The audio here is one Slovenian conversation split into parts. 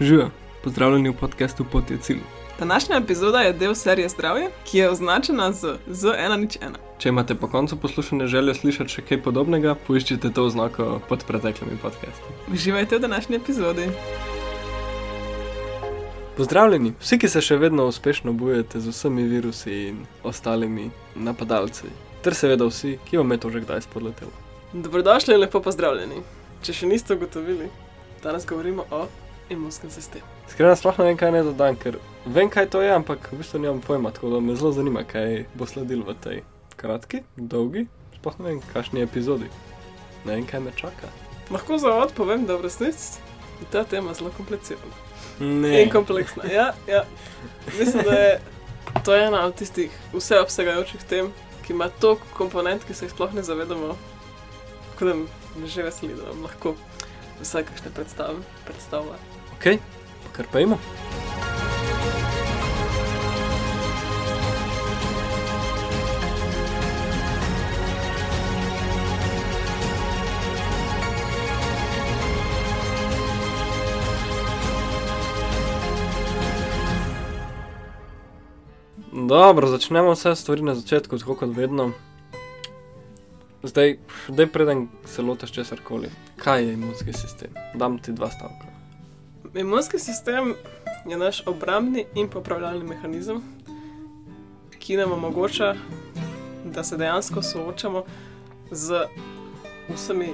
Živijo, pozdravljeni v podkastu Pot je cilj. Današnja epizoda je del serije Zdravje, ki je označena z Z101. Če imate po koncu poslušanja željo slišati še kaj podobnega, poiščite to oznako pod preteklimi podcasti. Uživajte v današnji epizodi. Pozdravljeni, vsi, ki se še vedno uspešno bojujete z vsemi virusi in ostalimi napadalci, ter seveda vsi, ki vam je to že kdaj spodletelo. Dobrodošli in lepo pozdravljeni. Če še niste ugotovili, danes govorimo o imunskem sistemu. Iskreno, sploh ne vem, kaj naj dodam, ker vem, kaj to je, ampak v bistvu nimam pojma, tako da me zelo zanima, kaj bo sledilo v tej kratki, dolgi, sploh ne vem, kakšni epizodi. Ne vem, kaj me čaka. Lahko za od povem, da v resnici je ta tema zelo komplicirana Ne. in kompleksna. Ja, ja. Mislim, da je to ena od tistih vseobsegajočih tem, ki ima toliko komponent, ki se jih sploh ne zavedamo. Tako da me že veseli, da vam lahko vsaj kakšne predstave predstavlja. Ok, kar pa imamo. Dobro, začnemo vse stvari na začetku, tako kot vedno. Zdaj, zdaj preden se lotiš česar koli, kaj je imunski sistem? Dam ti dva stavka. Imunski sistem je naš obrambni in popravljalni mehanizem, ki nam omogoča, da se dejansko soočamo z vsemi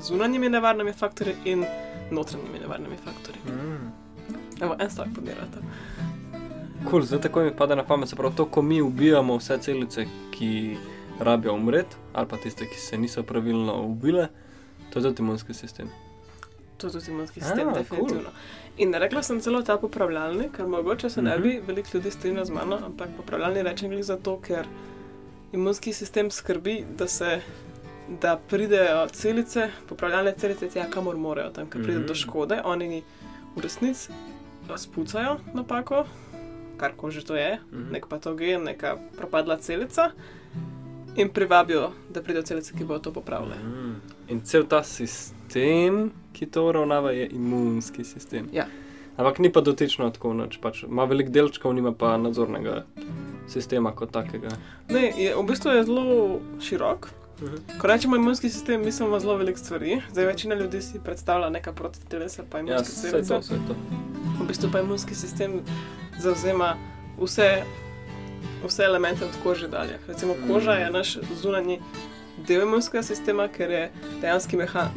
zunanjimi nevarnimi faktorji in notranjimi nevarnimi faktorji. Mm. Evo, en stavek podirate. Cool, zdaj tako mi pade na pamet, se pravi to, ko mi ubijamo vse celice, ki rabijo umreti, ali pa tiste, ki se niso pravilno ubile, to je tudi imunski sistem. To tudi imunski A, sistem, cool. definitivno. In rekla sem celo ta popravljalni, ker mogoče se ne Mhm. bi veliko ljudi strinjalo z mano, ampak popravljalni rečem glih zato, ker imunski sistem skrbi, da se. Da pridejo celice, popravljalne celice, tja, kamor morajo, tam, kjer pride Mhm. do škode, oni v resnici spucajo napako, kar ko že to je, Mhm. nek patogen, neka propadla celica, in privabijo, da pridejo celice, ki bodo to popravile. Mm. In cel ta sistem, ki to uravnava, je imunski sistem. Ja. Ampak ni pa dotično tako noč, pač ima veliko delčkov, nima pa nadzornega sistema kot takega. Ne, je, v bistvu je zelo širok. Mhm. Ko rečemo imunski sistem, mislimo zelo veliko stvari. Zdaj, večina ljudi si predstavlja neka protitelesa, pa Ja, imunske vse to, vse to. V bistvu pa imunski sistem zauzema vse, vse elemente od kože dalje. Recimo, koža je naš zunanji del imunskega sistema, ker je meha,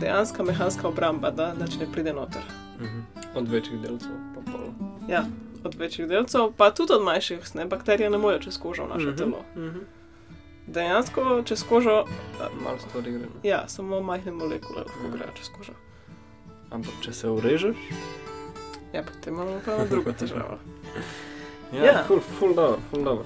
dejanska mehanska obramba, da nič ne pride noter. Mhm. Od večjih delcev pa pol. Ja, od večjih delcev, pa tudi od manjših, ne, bakterije ne morejo čez kožo v naše Mhm, telo. mhm. Dejansko čez kožo Malo stvari gre. no. Ja, samo majhne molekule lahko Mhm. grejo čez kožo. Ampak če se urežeš, Ja, potem imamo pa drugo težavo. Ja, Ja. ja. Ful, ful dobro, ful dobro.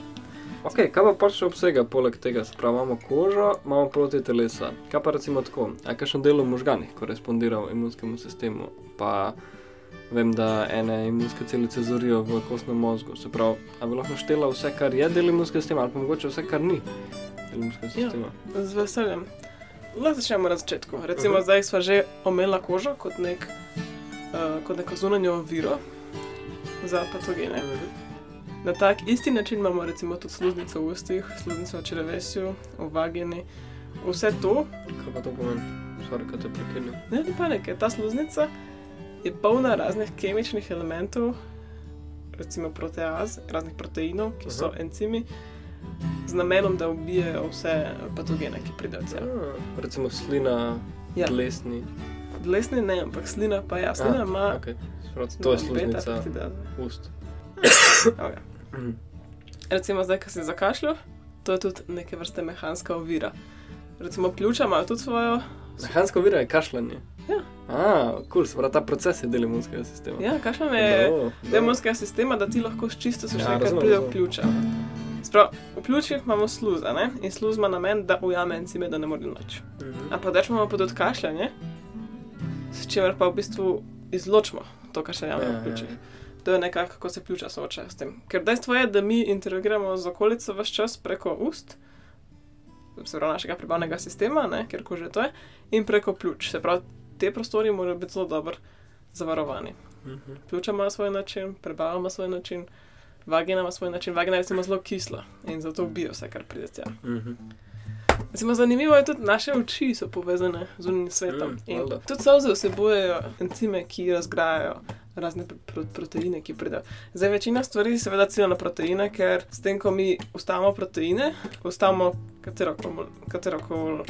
Ok, kaj pa pač še obsega poleg tega? Spravo imamo kožo, imamo proti telesa. Kaj pa recimo tako? A kakšen del v možganih korespondira v imunskemu sistemu? Pa vem, da ene imunske celice zorijo v kostnem mozgu. Se pravi, a bi lahko štela vse, kar je del imunskega sistema, ali pa mogoče vse, kar ni del imunskega Ja. sistema? Z veseljem. Lahko začnemo na začetku. Recimo, Mhm. uh -huh. zdaj smo že omenila kožo kot, nek, uh, kot neko zunanjo viro za patogene. Na tak isti način imamo recimo tudi sluznico v ustih, sluznico v črevesju, v vagini. Vse to, Kaj pa to pomeni? Sorry, kaj te prekinjam. ne ni panike, ta sluznica je polna raznih kemičnih elementov, recimo proteaz, raznih proteinov, ki so Aha. encimi, z namenom, da ubijejo vse patogene, ki pridejo sem. Ah, recimo slina, Ja. tlesni. Dlesni ne, ampak slina pa ja, slina ima. Okay. To je sluznica sluznica. ust. Okay. Recimo zdaj, ko si zakašljal, to je tudi neke vrste mehanska ovira. Recimo pljuča imajo tudi svojo. Mehansko vira je kašljanje. Ja. Ah, kul, cool, se pravi, ta proces je del imunskega sistema. Ja, kašljanje je del imunskega sistema, da ti lahko sčistiš vse, Ja, kar razumem, pride v pljuča. Sprav, v pljučih imamo sluza ne? in sluz ima namen, da ujame encime, da ne more noč. Mhm. Ampak da imamo pod odkašljanje, s čimer pa v bistvu izločimo to, kar se Ja, jame ja, v pljučih. ja. To je nekako, kako se pljuča soočajo s tem. Ker dejstvo je, da mi interagiramo z okolico vse čas preko ust, se pravi našega prebavnega sistema, ne, ker kože to je, in preko pljuč. Se pravi, te prostori morajo biti zelo dobro zavarovani. Mhm. Pljuča ima svoj način, prebava ima svoj način, vagina ima svoj način. Vagina je recimo zelo kisla in zato ubija vse, kar pride tja. Mhm. Recimo, zanimivo je tudi, naše oči so povezane z unim svetom. Mm, in tudi solze vsebujejo encime, ki razgrajajo razne pr- pr- proteine, ki pridejo. Zdaj, večina stvari seveda cilja na proteine, ker s tem, ko mi ustavimo proteine, ustavimo katerokoli katerokol,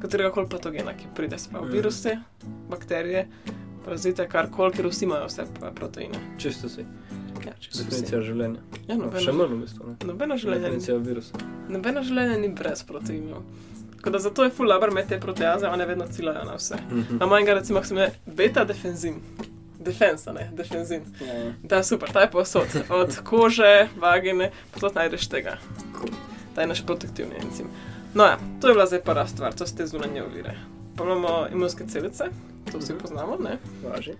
katerokol patogena, ki pride, sprav Mm. viruse, bakterije, parazite, karkoli, ker vsi imajo vse proteine. Čisto si. Ja. Definicija življenja. Ja, No, še nobeno, manj v bistvu. ne. nobeno življenje ni Definicija virusa. Nobeno življenje ni brez proteinov. Tako da zato je full labor med te proteaze, one vedno ciljajo na vse. Mhm. Na mojega recimo se imenuje beta defenzin. Defensa, ne, defenzin. Ta je super, ta je povsod. Od kože, vagine, posod najdeš tega. Ta je naš protektivni encim. No ja, to je bila zdaj prva stvar, to so te zunanje ovire. Pa imamo imunske celice, to vsi Mhm. poznamo, ne? Važi.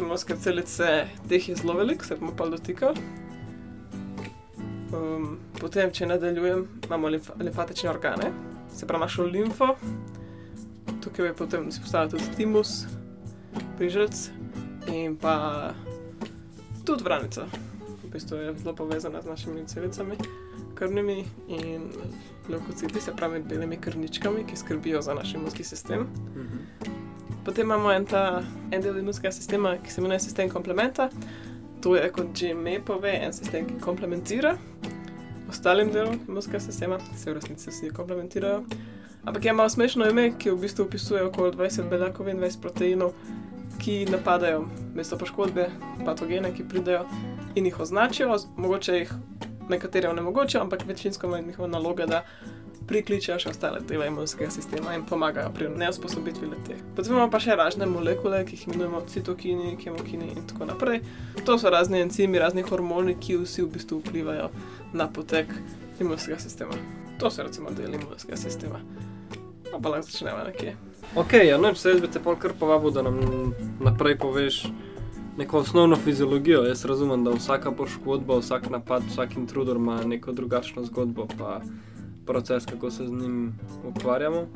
Imunske celice, teh je zelo veliko, se bomo pa dotikali. Um, potem, če nadaljujem, imamo limf limfatične organe, se pravi našo limfo. Tukaj je potem izpostavljen tudi timus, priželc in pa tudi vranica. V bistvu je zelo povezana z našimi celicami, krvnimi in leukociti, se pravi belimi krvničkami, ki skrbijo za naš imunski sistem. Mhm. Potem imamo en, ta, en del imunskega sistema, ki se imenuje sistem komplementa. To je, kot že ime pove, en sistem, ki komplementira ostalim delom imunskega sistema, se v resnici vsi komplementirajo. Ampak je malo smešno ime, ki v bistvu opisuje okoli 20 beljakovin, 20 proteinov, ki napadajo mesto poškodbe, patogene, ki pridejo in jih označijo, mogoče jih nekateri onemogočijo, ampak večinsko je njihova naloga, da prikličejo še ostale dele imunskega sistema in pomagajo pri neusposobitvi leteh. Potem imamo pa še razne molekule, ki jih imenujemo citokini, kemokini in tako naprej. To so razni encimi, razni hormoni, ki vsi v bistvu vplivajo na potek imunskega sistema. To so recimo deli imunskega sistema. Pa lahko začnemo nekje. Ok, ja, noč se jaz bi te pol kar povabil, da nam naprej poveš neko osnovno fiziologijo. Jaz razumem, da vsaka poškodba, vsak napad, vsak intrudor ima neko drugačno zgodbo, pa proces, kako se z njim ukvarjamo.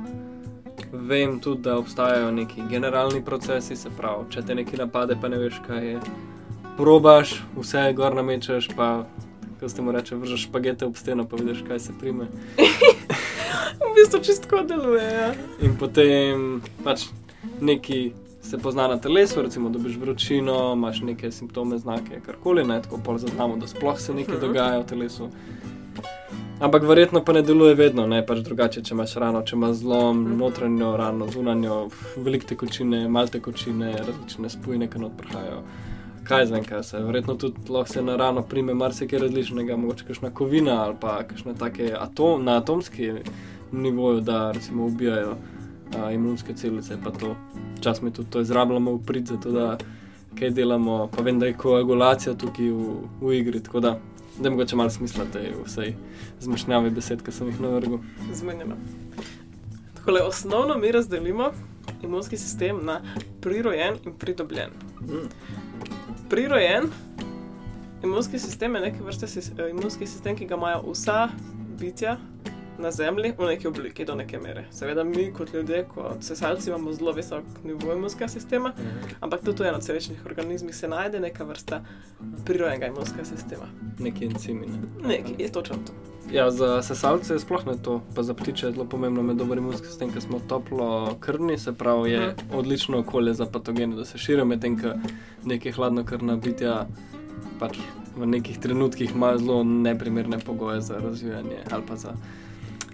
Vem tudi, da obstajajo neki generalni procesi, se pravi, če te nekaj napade, pa ne veš, kaj je. Probaš, vse gor namečeš, pa, ko ste mu reče, vržeš špagete ob steno, pa vidiš, kaj se prime. V bistvu čistko deluje. Ja. In potem pač neki se pozna na telesu, recimo dobiš vročino, imaš neke simptome, znake, karkoli, ne tako pol zaznamo, da sploh se nekaj Mhm. dogaja v telesu. Ampak verjetno pa ne deluje vedno, ne pač drugače, če imaš rano, če imaš zlom, Mhm. notranjo rano, zunanjo, veliko tekočine, malo tekočine, različne spojine, ki not prihajajo. Kaj zvem, kaj se. Verjetno tudi lahko se na rano prime marsikaj različnega, mogoče kakšna kovina ali pa kakšne take atom, na atomski nivoju, da recimo ubijajo a, imunske celice. Pa to čas mi tudi to izrabljamo v prid, zato da kaj delamo. Pa vem, da je koagulacija tukaj v, v igri, tako da da mogoče malo smisla te vsej zmešnjavi besed, ki sem jih navrgel. Zmenjeno. Takole, osnovno mi razdelimo imunski sistem na prirojen in pridobljen. Mm. Prirojen imunski sistem je neke vrste imunski sistem, ki ga imajo vsa bitja na Zemlji v neki obliki do neke mere. Seveda mi kot ljudje, kot sesalci, imamo zelo visok nivo imunskega sistema, ampak tudi v enoceličnih organizmih se najde neka vrsta prirojenega imunskega sistema. Neki encimi. Ne? Nekaj je točno to. Ja, za sesalce je sploh ne to, pa za ptiče je zelo pomembno med dobrim imunskim sistemom, ker smo toplo krvni, se pravi, je Mhm. odlično okolje za patogene, da se širijo, medtem ko neke hladnokrvna bitja pač v nekih trenutkih imajo zelo neprimerne pogoje za razvijanje ali pa za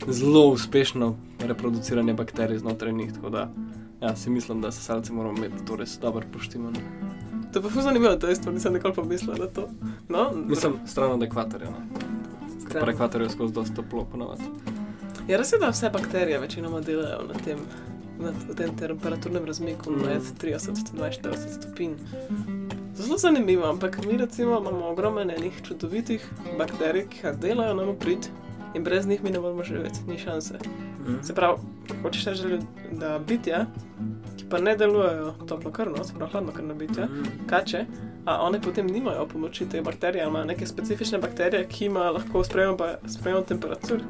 zelo uspešno reproduciranje bakterij znotraj njih. Tako da ja, si mislim, da sesalci moramo imeti to res dobro poštimano. To je pa fuz zanimivo dejstvo, nisem nikoli pomislila na to. No, Mislim, stran od ekvatorja. Stran. Po ekvatorju je skozi dosta toplo ponovadi. Ja, res je, da vse bakterije večinoma delajo na tem, na tem temperaturnem razmiku Mm. med 30 in 42 stopinj. Zelo zanimivo, ampak mi recimo imamo ogromno enih čudovitih bakterij, ki delajo nam v prid in brez njih mi ne moremo živeti, ni šanse. Se pravi, hočeš reči, da bitja, ki pa ne delujejo toplo krvno, se pravi hladno krvno bitja, kače, a one potem nimajo pomoči te bakterije, ali imajo neke specifične bakterije, ki ima lahko sprejemno temperatur.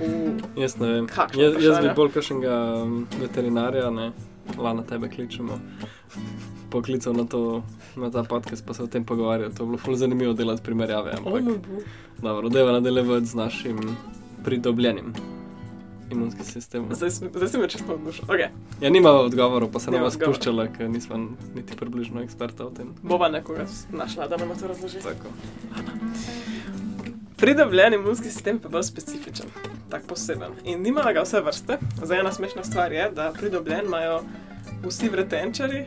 Uh, Jaz ne vem. Kakšno Jaz, jaz bi vprašanje? bolj kakšnega um, veterinarja, ne, lana tebe kličemo, poklical na, to, na ta podcast, pa se o tem pogovarjal. To je bilo zelo zanimivo delati primerjave. Ampak, dobro, da je nadaljevati z našim pridobljenim imunskim sistemom. Zdaj, zdaj si me čisto odnošil. Okay. Ja, nima odgovorov, pa se nam spuščala, ker nismo niti približno eksperta o tem. Bova nekoga našla, da nam to razloži. Tako. Pridobljen imunski sistem pa je bolj specifičen, tak poseben. In nima ga vse vrste. Zdaj ena smešna stvar je, da pridobljen imajo vsi vretenčari,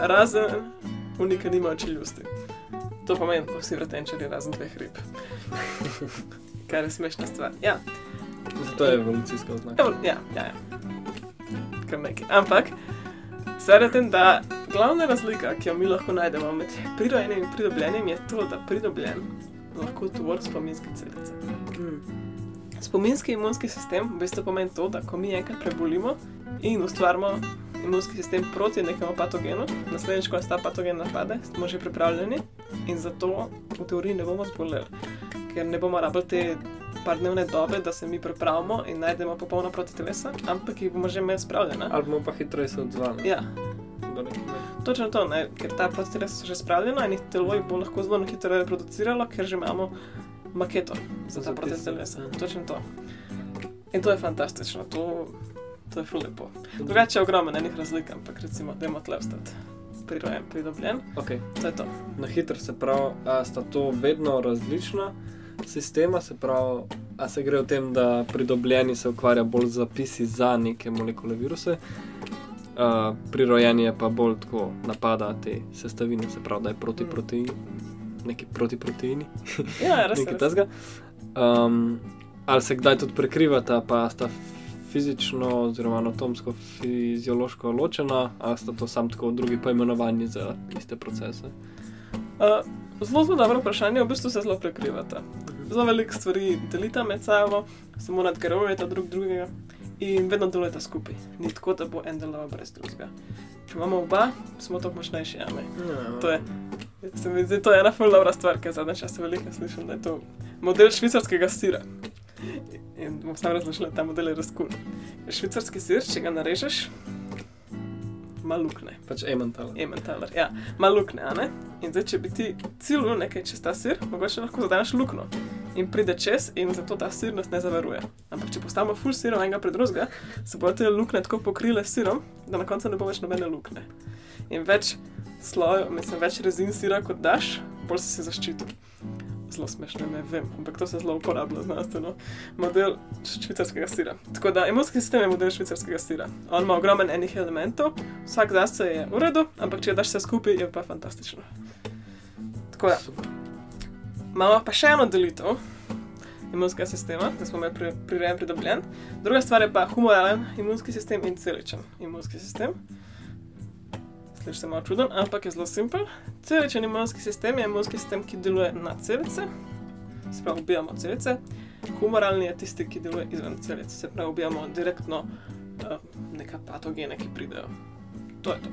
razen unika nimajo čeljusti. To pomeni, da vsi vretenčari razen dveh rib. Kar je smešna stvar. Ja, Zato je evolucijska oznaka. Evo, ja, ja, ja. Kar nekaj. Ampak, stvar je tem, da glavna razlika, ki jo mi lahko najdemo med prirojenim in pridobljenim, je to, da pridobljen lahko tvori spominske celice. Spominski imunski sistem v bistvu pomeni to, da ko mi enkrat prebolimo in ustvarimo imunski sistem proti nekemu patogenu, naslednjič, ko nas ta patogen napade, smo že pripravljeni in zato v teoriji ne bomo zboleli, ker ne bomo rabili te par dnevne dobe, da se mi pripravimo in najdemo popolno proti telesa, ampak jih bomo že imeli spravljene. Ali bomo pa hitreje se odzvali. Ja, točno to, ne? ker ta proti telesa so že spravljena in jih telo jih bo lahko zelo hitro reproduciralo, ker že imamo maketo za tisto, telesa. Točno to. In to je fantastično, to, to je ful lepo. Drugače je ogromno enih razlik, ampak recimo, da imamo tle ostati prirojen, pridobljen, Okay. to je to. Na hitro se pravi, a sta to vedno različna sistema, se pravi, a se gre v tem, da pridobljeni se ukvarja bolj z zapisi za neke molekule viruse, a, prirojeni je pa bolj tako napada te sestavine, se pravi, da je proti Mm. protein, neki proti proteini, Ja, res nekaj res. tasga. Um, ali se kdaj tudi prekrivata, pa sta fizično oziroma anatomsko, fiziološko ločena, ali sta to sam tako drugi poimenovani za iste procese. Uh, zelo, zelo dobro vprašanje, v bistvu se zelo prekrivata. Zelo veliko stvari delita med sabo, samo nadgrajujeta drug drugega in vedno delujeta skupaj. Ni tako, da bo en deloval brez drugega. Če imamo oba, smo tako močnejši. a ne? To je, se mi zdi, to je ena ful dobra stvar, ker zadnje čase veliko slišim, da je to model švicarskega sira. In bom sam razložila, ta model je razkul. Švicarski sir, če ga narežeš, ima lukne. Pač Emmental. Emmentaler, ja, ima lukne, a ne? In zdaj, če bi ti cilil nekaj čez ta sir, mogoče lahko zadeneš luknjo. In pride čez, in zato ta sir nas ne zavaruje. Ampak, če postavimo full sirov enega pred drugega, se bodo te luknje tako pokrile s sirom, da na koncu ne bo več nobene luknje. In več slojev, mislim, več rezin sira kot daš, bolj si se zaščitil. Zelo smešno, ne vem, ampak to se zelo uporablja znanstveno. Model švicarskega sira. Tako da imunski sistem je model švicarskega sira. On ima ogromen enih elementov, vsak zase je v redu, ampak če daš vse skupaj, je pa fantastično. Tako da, imamo pa še eno delitev imunskega sistema, da smo imeli pri, prirejen pridobljen. Druga stvar je pa humoralen imunski sistem in celičen imunski sistem. Sliši se malo čuden, ampak je zelo simpel. Celičen imunski sistem je imunski sistem, ki deluje na celice, se pravi, ubijamo celice. Humoralni je tisti, ki deluje izven celic, se pravi, ubijamo direktno uh, neka patogene, ki pridejo. To je to.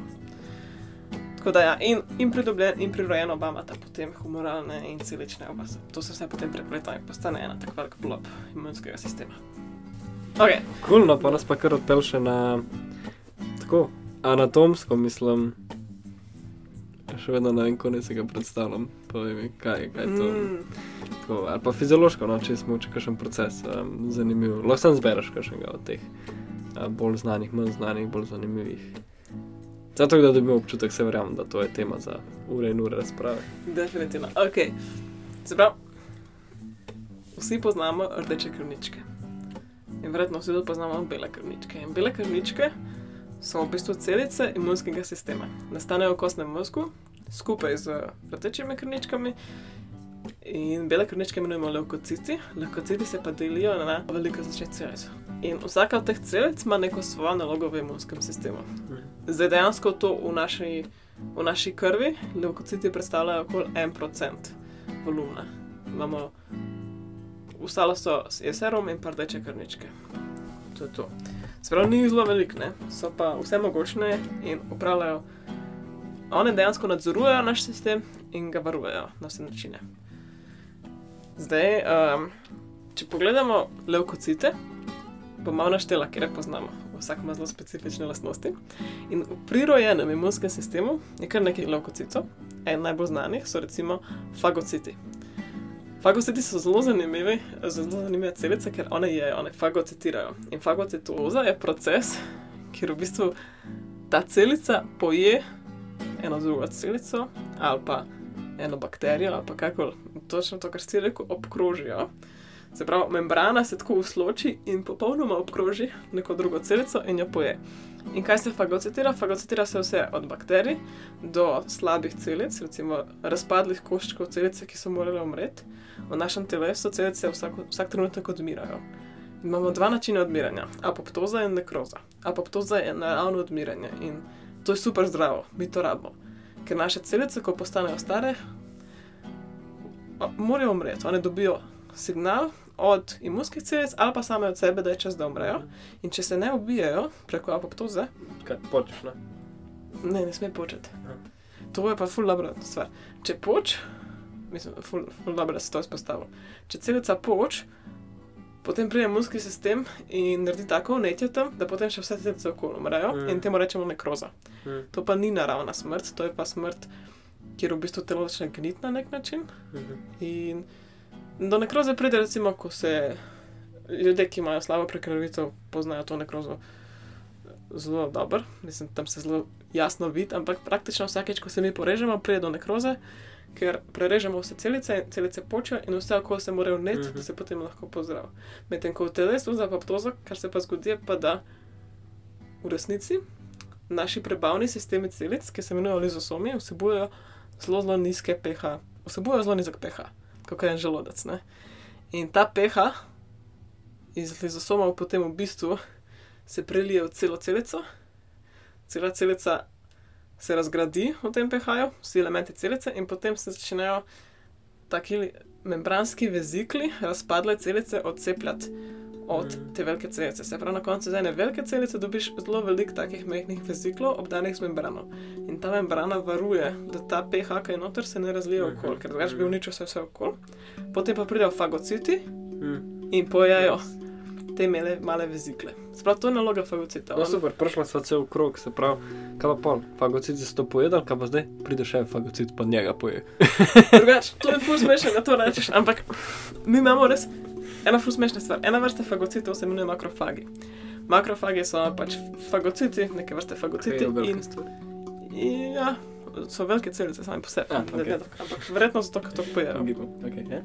Tako da, ja, in, in pridobljen, in prirojen oba imata potem humoralne in celične oba. To se vse potem prepleta in postane ena tak velik blob imunskega sistema. Ok, Cool, no pa nas pa kar odpel še na tako anatomsko, mislim. Še vedno ne vem, kako si ga predstavljam. Povej mi, kaj, kaj je to. mm, Tako, ali pa fiziološko, no, če smo če kakšen proces um, zanimiv. Lahko sam zbereš kakšnega od teh uh, bolj znanih, manj znanih, bolj zanimivih. Zato, da dobimo občutek, se verjamem, da to je tema za ure in ure razprave. definitivno. Ok, se pravi, vsi poznamo rdeče krvničke. In verjetno vsi poznamo bele krvničke. In bele krvničke so v bistvu celice imunskega sistema. Nastanejo v kostnem mozgu skupaj z rdečimi krvničkami. In bele krvničke imenujemo levkociti, levkociti se pa delijo na veliko začet celic. In vsaka od teh celic ima neko svojo nalogo v imunskem sistemu. Zdaj dejansko to v naši, v naši krvi, levkociti predstavljajo okoli 1% volumna. Imamo, ostalo so je serum in pa rdeče krvničke. To je to. Sprav ni jih zelo veliko, ne? so pa vse mogočne in upravljajo. One dejansko nadzorujejo naš sistem in ga varujejo na vse načine. Zdaj, um, če pogledamo levkocite, bom malo naštela, ker poznamo v vsak ima zelo specifične lastnosti. In v prirojenem imunskem sistemu je kar nekaj leukocitov, en najbolj znanih so recimo fagociti. Fagociti so zelo zanimivi, zelo zanimive celice, ker one jejo, one fagocitirajo. In fagocitoza je proces, kjer v bistvu ta celica poje eno drugo celico ali pa eno bakterijo ali pa kako točno to, kar si rekel, obkrožijo. Se pravi, membrana se tako usloči in popolnoma obkroži neko drugo celico in jo poje. In kaj se fagocitira? Fagocitira se vse od bakterij do slabih celic, recimo razpadlih koščkov celice, ki so morale umreti. V našem telesu celice vsak, vsak trenutek odmirajo. Imamo dva načina odmiranja: apoptoza in nekroza. Apoptoza je naravno odmiranje in to je super zdravo, mi to rabimo. Ker naše celice, ko postanejo stare, morajo umreti, one dobijo signal od imunskih celic ali pa same od sebe, da je čas, da umrejo. In če se ne ubijajo preko apoptoze, kaj počeš? Ne, ne, ne sme početi. Ja. To je pa ful dobra stvar. Če poč, mislim, ful, ful dobro, da se to izpostavlja. Če celica poč, potem pride imunski sistem in naredi tako vnetje tam, da potem še vse celice okoli umrejo Mm. in temu rečemo nekroza. hm, To pa ni naravna smrt, to je pa smrt, kjer v bistvu telo začne gniti na nek način. mhm. In do nekroze pride, recimo, ko se ljudje, ki imajo slabo prekrvitev, poznajo to nekrozo zelo dobro. Mislim, tam se zelo jasno vidi, ampak praktično vsakeč, ko se mi porežemo, pride do nekroze, ker prerežemo vse celice, celice počejo in vse okoli se morajo vneti, Mhm. da se potem lahko pozdrav. Medtem ko v telesu za apoptozo, kar se pa zgodi, je pa da v resnici naši prebavni sistemi celic, ki se imenujejo lizosomi, vsebujejo zelo, zelo nizke pH, vsebujejo zelo nizek pH, kot je en želodec. Ne? In ta pH iz lizosomov potem v bistvu se prelije v celo celico, cela celica se razgradi v tem pH-ju, vsi elementi celice, in potem se začnejo taki membranski vezikli, razpadle celice, odcepljati od te velike celice. Se pravi, na koncu iz ene velike celice dobiš zelo veliko takih majhnih veziklov, obdanih z membrano. In ta membrana varuje, da ta pH, ki je noter, se ne razlije Mhm. okoli, ker drugače bi uničil vse, vse okoli. Potem pa pridejo fagociti Hm. in pojejo te male, male vezikle. Sprav, to je naloga fagocita. No, super, prišla sva cel krog, se pravi, kaj pa pol, fagociti so to pojedali, kaj pa zdaj pride še en fagocit, pa njega poje. Drugač, to je ful smešno, da to rečeš, ampak mi imamo res ena ful smešna stvar. Ena vrsta fagocitov se imenuje makrofagi. Makrofagi so pač fagociti, neke vrste fagociti. Velike in, in, ja, so velike celice sami po sebi. Ah, ne, ampak verjetno zato, ker to pojejo. Okay, ja.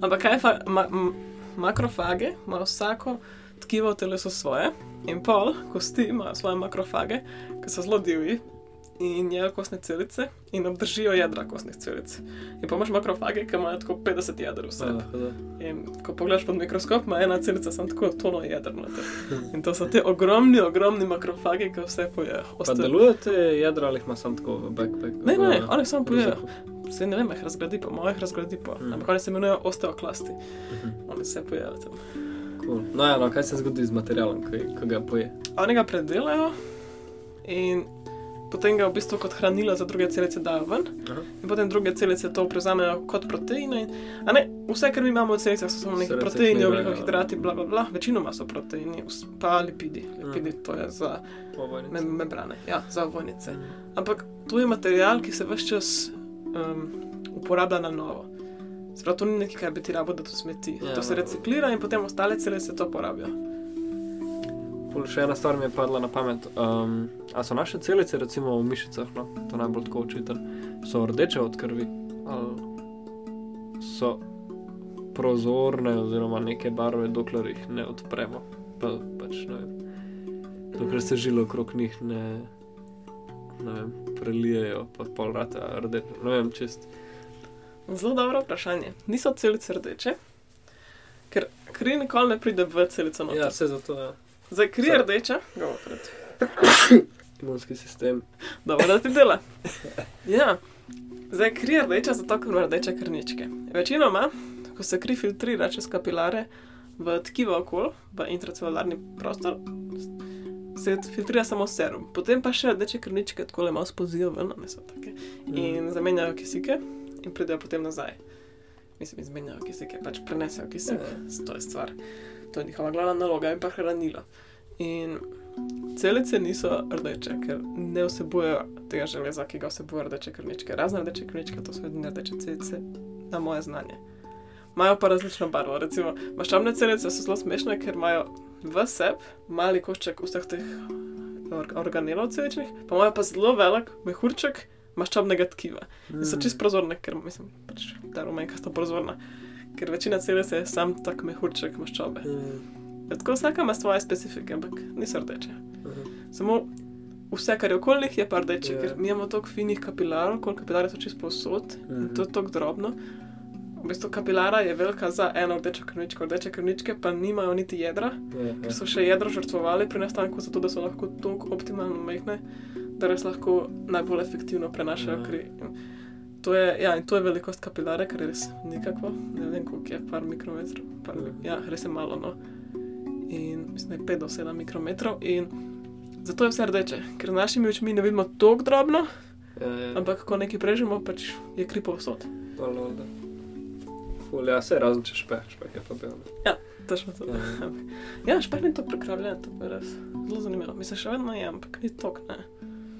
Ampak kaj fa, ma, m, makrofage, ima vsako tkivo v telesu svoje in pol kosti imajo svoje makrofage, ki so zelo divji in jedo kostne celice in obdržijo jedra kostnih celic. In pa imaš makrofage, ki imajo tako 50 jeder vse. In ko pogledaš pod mikroskop, ima ena celica samo tako tono jeder noter. In to so te ogromni, ogromni makrofagi, ki vse pojejo. Pa Ostalo- deluje te jedra ali jih ima samo tako v backpack? Ne, ne, oni samo pojejo. zraku? Se ne vem, jih razgradi pa, mojih razgradi pa. Mm. Ampak oni se imenujejo osteoklasti. Mhm. Oni se pojejo tam. Cool. No, ja, no, kaj se zgodi z materialom, ki, ki ga poje? Oni ga predelajo in potem ga v bistvu kot hranilo za druge celice dajo ven. Aha. In potem druge celice to prevzamejo kot proteine. ne, vse, kar mi imamo v celicah, so samo neki proteini, reciklirajo. ugljikohidrati, bla, bla, bla. Večinoma so proteini, pa lipidi. Lipidi Mhm. to je za mem membrane, ja, za ovojnice. Ampak to je material, ki se vse čas um, uporablja na novo. Sprav, to ni nekaj, kar bi ti rabo, da to smeti. Ja, to se reciklira in potem ostale celice to porabijo. Še ena stvar mi je padla na pamet. Um, a so naše celice, recimo v mišicah, no, to najbolj tako učitelj, so rdeče od krvi? Ali so prozorne, oziroma neke barve, dokler jih ne odpremo? Pa, pač, ne vem, dokler se žilo okrog njih ne, ne vem, prelijejo, pa pol rata rdeče. Ne vem, čist. Zelo dobro vprašanje. Niso celice rdeče, ker kri nikoli ne pride v celico noter. Ja, vse zato je Zdaj kri je rdeča, go for it. imunski sistem. Dobro, da ti dela. Ja. Zdaj kri je rdeča, zato ker ima rdeče krničke. Večinoma, ko se kri filtrira čez kapilare v tkivo okol, v intracelularni prostor, se filtrira samo serum. Potem pa še rdeče krničke tako le malo spozijo ven, ne so take. In zamenjajo kisike in pridejo potem nazaj. Mislim, izmenjajo kisike, pač prenesejo kisik. Ja. To je stvar. To je njihova glavna naloga in pa hranilo. In celice niso rdeče, ker ne vsebujejo tega železa, ki ga vsebuje rdeče krvničke. Razne rdeče krvničke, to so edine rdeče celice, na moje znanje. Imajo pa različno barvo. Recimo, maščobne celice so zelo smešne, ker imajo v sebi mali košček vseh teh or organelov celičnih, pa imajo pa zelo velik mehurček maščobnega tkiva. In so čist prozorne, ker mislim, pač ta rumenka sta prozorna. Ker večina celic je sam tak mehurček maščobe. Ja, tako vsaka ima svoje specifike, ampak niso rdeče. Samo vse, kar je okoli njih, je pa rdeče, Ja. ker mi imamo toliko finih kapilarov, koliko kapilarjev so čist povsod in to je tako drobno. V bistvu kapilara je velika za eno rdečo krvničko, rdeče krvničke pa nimajo niti jedra, Ja, ker so še jedro žrtvovali pri nastanku, zato da so lahko tako optimalno majhne, da res lahko najbolj efektivno prenašajo Ja. kri. In To je, ja, in to je velikost kapilare, ker je res nikakvo, ne vem koliko je, par mikrometrov, par, Ja. ja, res je malo. No. In mislim, da je 5 do 7 mikrometrov. In zato je vse rdeče, ker z našimi očmi ne vidimo tako drobno, Ja, ja. ampak ko nekaj prežemo, pač je kri povsod. Malo, da. Ful, ja, se razen če špeh, špeh je pa bil. ne. Točno to. Ja. Ja, špeh ni to prekrvljen, to je res zelo zanimivo. Mislim, še vedno je, ampak ni tok, ne.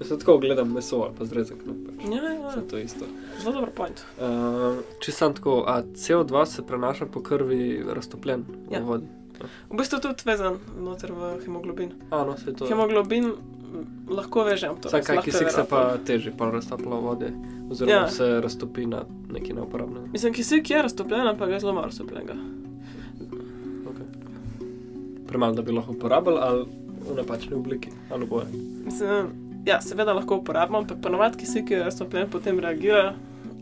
Jaz tako gledam meso ali pa zrezek. No, pač. Ja, ja, Vse to isto. zelo dober point. Uh, če sem tako, a CO2 se prenaša po krvi raztopljen Ja. v vodi. V bistvu tudi vezan noter v hemoglobin. A, no, to. Hemoglobin mm, lahko vežem to. Vsaj kaj lahko je kisik se pa teži, pa raztopla v vodi. Oziroma Ja. ja. se raztopi na neki neuporabne. Mislim, kisik je raztopljen, ampak je zelo malo raztopljenega. Okay. Premalo, da bi lahko uporabljali ali v napačni obliki, ali boje. Mislim, ja, seveda lahko uporabimo, ampak ponovadi kisik je raztopljen, potem reagira.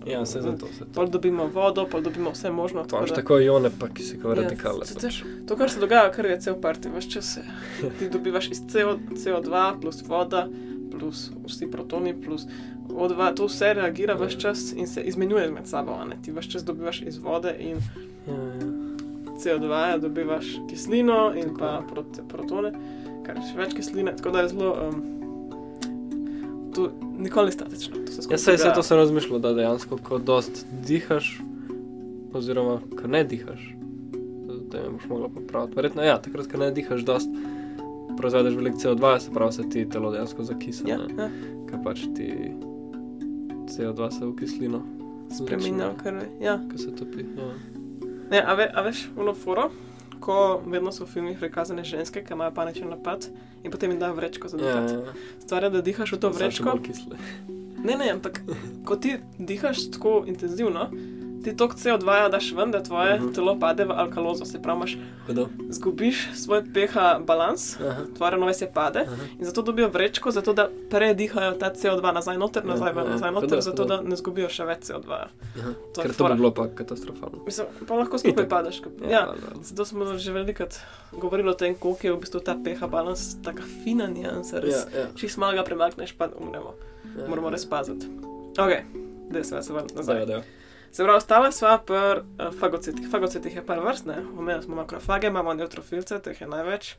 Ja, se za to se. Pol dobimo vodo, pol dobimo vse možno. Pa tako imaš da- tako ione, pa kisikove Ja, radikale. pač. To, kar se dogaja, kar je cel parti, veš čas se. Ti dobivaš iz CO, CO2 plus voda, plus vsi protoni, plus O2, to vse reagira veš čas in se izmenjuje med sabo. ne. Ti veš čas dobivaš iz vode in Ja, ja. CO2 dobivaš kislino in Tako pa prot, protone, kar je še več kisline, tako da je zelo. Um, to nikoli ni statično. To se Ja, sej, sej to sem razmišljal, da dejansko, ko dost dihaš, oziroma ko ne dihaš, da me boš mogla popraviti. Verjetno, ja, takrat, ko ne dihaš, dost proizvedeš veliko CO2, se pravi, se ti telo dejansko zakisa, Ja, ja. ja, ker pač ti CO2 se v kislino spremenja krvi. Ja. ko se topi. Ja. Ne, a, ve, a veš, ono foro, ko vedno so v filmih prikazane ženske, ki imajo paničen napad in potem jim dajo vrečko za Ja, dihat. ja, ja. Stvar je, da dihaš v to vrečko. Ne, ne, ampak ko ti dihaš tako intenzivno, ti tok CO2 daš ven, da tvoje uh Mhm. -huh. telo pade v alkalozo, se pravi, imaš, zgubiš svoj pH balans, Aha. tvoje ravnovesje pade. Aha. In zato dobijo vrečko, zato da predihajo ta CO2 nazaj noter, nazaj ven, Ja, ja, nazaj hudo, noter, zato hudo. da ne zgubijo še več CO2. Aha. To je Ker to bi bilo pa katastrofalno. Mislim, pa lahko skupaj padeš. Ja, Ja, zato smo že velikokrat govorili o tem, koliko je v bistvu ta pH balans, tako fina niansa, res. Ja, ja. Če malo ga premakneš, pa umremo. ja. Moramo res paziti. Ok, da se vas vrnem Zdaj, nazaj. da. Se pravi, ostala sva pri uh, fagocitih. Fagocitih je par vrst, ne? Omenili smo makrofage, imamo neutrofilce, teh je največ.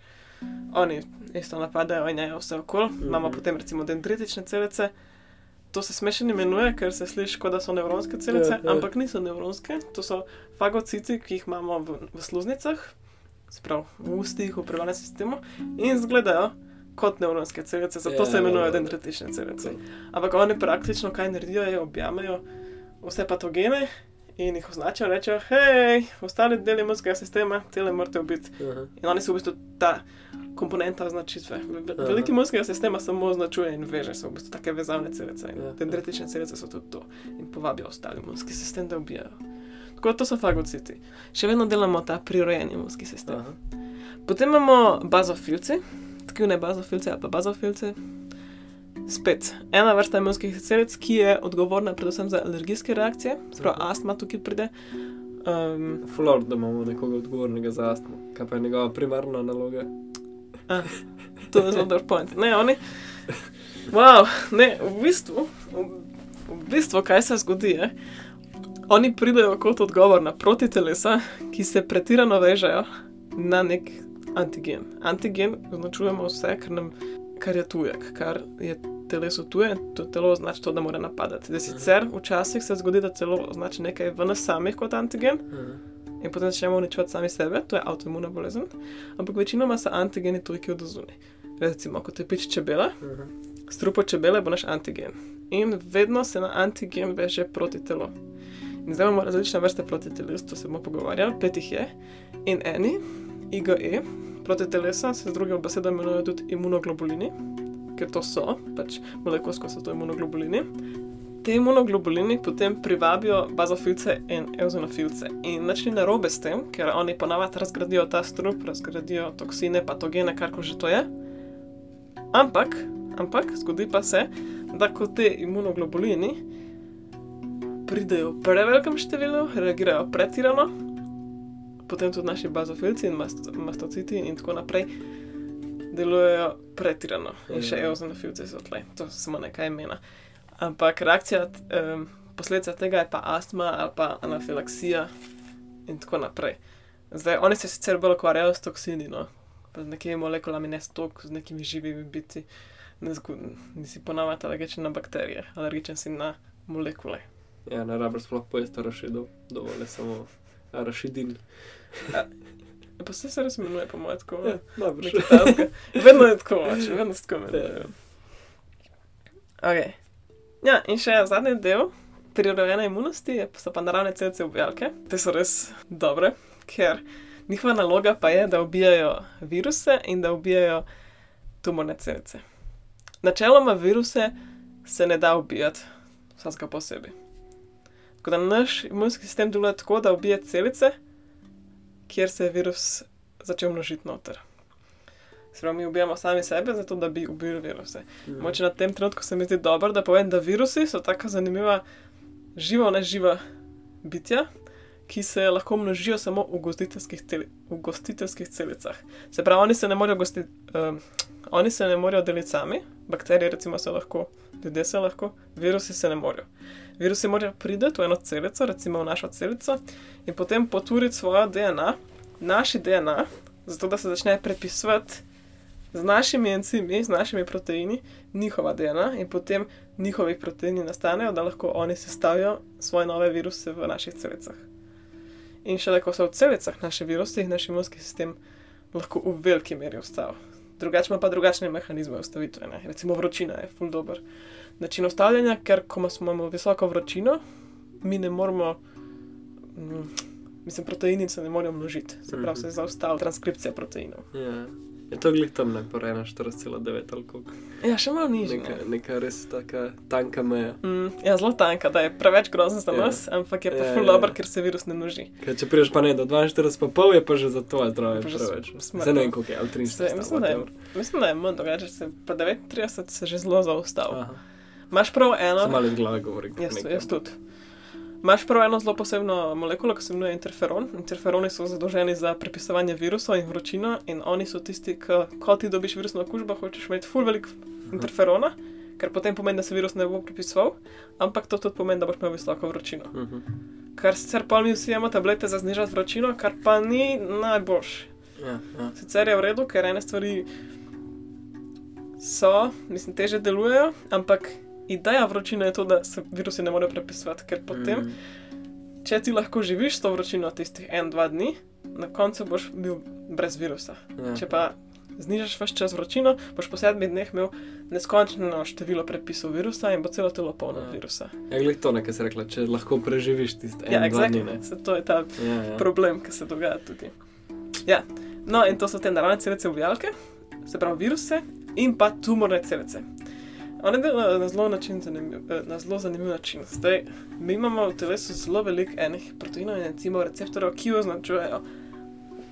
Oni isto napadajo in jejo vse okoli. Mm -hmm. Imamo potem recimo dendritične celice. To se smešno imenuje, ker se sliši, kot da so nevronske celice, Ja, ja. ampak niso nevronske. To so fagociti, ki jih imamo v, v sluznicah, sprav v ustih, v prevalnem sistemu in izgledajo kot nevronske celice, zato Ja, se imenujejo dendritične celice. Ampak oni praktično kaj naredijo, je objamejo vse patogene in jih označijo, rečejo, hej, ostali deli imunskega sistema, tele morate biti. Aha. In oni so v bistvu ta komponenta označitve. Ve- Aha. Veliki imunskega sistema samo označuje in veže, so v bistvu take vezavne celice. In Ja. dendritične celice so tudi to in povabijo ostali imunski sistem, da ubijajo. Tako da to so fagociti. Še vedno delamo ta prirojeni imunski sistem. Aha. Potem imamo bazofilci, tkivne bazofilce ali pa bazofilce. Spet ena vrsta imunskih celic, ki je odgovorna predvsem za alergijske reakcije, sprav Aha. astma tukaj pride. Um, Flor, da imamo nekoga odgovornega za astmo. Kaj pa je njegova primarna naloga? to je zelo dober point. Ne, oni. Wow, ne, v bistvu, v bistvu, kaj se zgodi, je, oni pridejo kot odgovor na protitelesa, ki se pretirano vežejo na nek antigen. Antigen označujemo vse, kar, nam, kar je tujek, kar je telesu tuje, to telo označi to, da mora napadati. Da sicer včasih se zgodi, da telo označi nekaj v nas samih kot antigen in potem začnemo uničevati sami sebe, to je avtoimuna bolezen, ampak večinoma so antigeni tujki od zunaj. recimo, kot je pič čebela, strupo čebele bo naš antigen. In vedno se na antigen veže proti telo. In zdaj imamo različne vrste protiteles, to se bomo pogovarjali, pet jih je. In eni, IgE, protitelesa se z drugim besedami imenujejo tudi imunoglobulini, ker to so, pač molekulsko so to imunoglobulini. Te imunoglobulini potem privabijo bazofilce in eozinofilce. In nič ni narobe s tem, ker oni ponavadi razgradijo ta strup, razgradijo toksine, patogene, kar že to je. Ampak, ampak zgodi pa se, da ko te imunoglobulini pridejo v prevelikem številu, reagirajo pretirano, potem tudi naši bazofilci in mast mastociti in tako naprej delujejo pretirano. In še Ja. eozinofilci so tle, to so samo nekaj imena. Ampak reakcija, um, posledica tega je pa astma ali pa anafilaksija in tako naprej. Zdaj, oni se sicer bolj ukvarjajo s toksini, no, z nekimi molekulami, ne s tok, z nekimi živimi biti. Nisi ponavadi alergičen na bakterije, alergičen si na molekule. Ja, ne rabiš sploh pojesti arašidov, dovolj je samo arašidin. Ja, pa vse se res imenuje, po mojem, tako. Ja, dobro. Vedno je tako, če vedno se tako imenuje. Okay. Ja, in še zadnji del prirojene imunosti so pa naravne celice ubijalke. Te so res dobre, ker njihova naloga pa je, da ubijajo viruse in da ubijajo tumorne celice. Načeloma viruse se ne da ubijati vsakega posebej. Tako da naš imunski sistem deluje tako, da ubije celice, kjer se je virus začel množiti noter. Se pravi, mi ubijamo sami sebe, zato da bi ubili viruse. Mhm. Moče na tem trenutku se mi zdi dobro, da povem, da virusi so tako zanimiva, živa, neživa bitja, ki se lahko množijo samo v gostiteljskih, teli, v gostiteljskih celicah. Se pravi, oni se ne morejo, gosti, um, oni se ne morejo deliti sami, bakterije recimo se lahko, ljudje se lahko, virusi se ne morejo. Virusi morajo priti v eno celico, recimo v našo celico, in potem poturiti svojo DNA, naši DNA, zato da se začne prepisovati z našimi encimi, z našimi proteini, njihova DNA in potem njihovi proteini nastanejo, da lahko oni sestavijo svoje nove viruse v naših celicah. In šele ko so v celicah naši virusi, naš imunski sistem lahko v veliki meri ustavi. Drugače ima pa drugačne mehanizme ustavitve. Ne? Recimo vročina je full dober način ustavljanja, ker ko imamo visoko vročino, mi ne moremo, mm, mislim, proteini se ne morejo množiti, se pravi, se zaustavi transkripcija proteinov. Ja. Je to glih tam ne, pa 41,9 ali koliko. Ja, še malo nižje. Neka, neka res taka tanka meja. Mm, ja, zelo tanka, da je preveč grozen za Ja. nas, ampak je pa Ja, yeah, ful ja, dobro, ja. ker se virus ne množi. Ker če prideš pa ne do 42, pa pol je pa že za tvoje zdravje preveč. Zdaj ne vem, koliko je, ali Se, 43. mislim, da je, mislim, da je manj, drugače se pa 39 se že zelo zaustavil. Aha, Imaš prav sem eno, malo iz glave govorim. jaz, jaz tudi. Imaš prav eno zelo posebno molekulo, ki se imenuje interferon. Interferoni so zadolženi za prepisovanje virusov in vročino, in oni so tisti, ki, ko ti dobiš virusno okužbo, hočeš imeti ful velik interferona, ker potem pomeni, da se virus ne bo prepisoval, ampak to tudi pomeni, da boš imel visoko vročino. Uh -huh. Kar sicer pa mi vsi imamo tablete za znižati vročino, kar pa ni najboljše. ja, ja. Sicer je v redu, ker ene stvari so, mislim, teže delujejo, ampak ideja vročine je to, da se virusi ne morejo prepisovati, ker potem, mm. Če ti lahko živiš s to vročino tistih en, dva dni, na koncu boš bil brez virusa. Ja. Če pa znižaš vse čas vročino, boš po sedmih dneh imel neskončno število prepisov virusa in bo celo telo polno Ja. virusa. Ja, glih to nekaj si rekla, če lahko preživiš tiste en, Ja, dva dni, exactly. Se to je ta Ja, ja. problem, ki se dogaja tukaj. Ja. No, in to so te naravne celice ubijalke, se pravi viruse in pa tumorne celice. One delajo na zelo, način, zanimiv, eh, na zelo zanimiv način. Zdaj, mi imamo v telesu zelo veliko enih proteinov in encimov, receptorjev, ki označujejo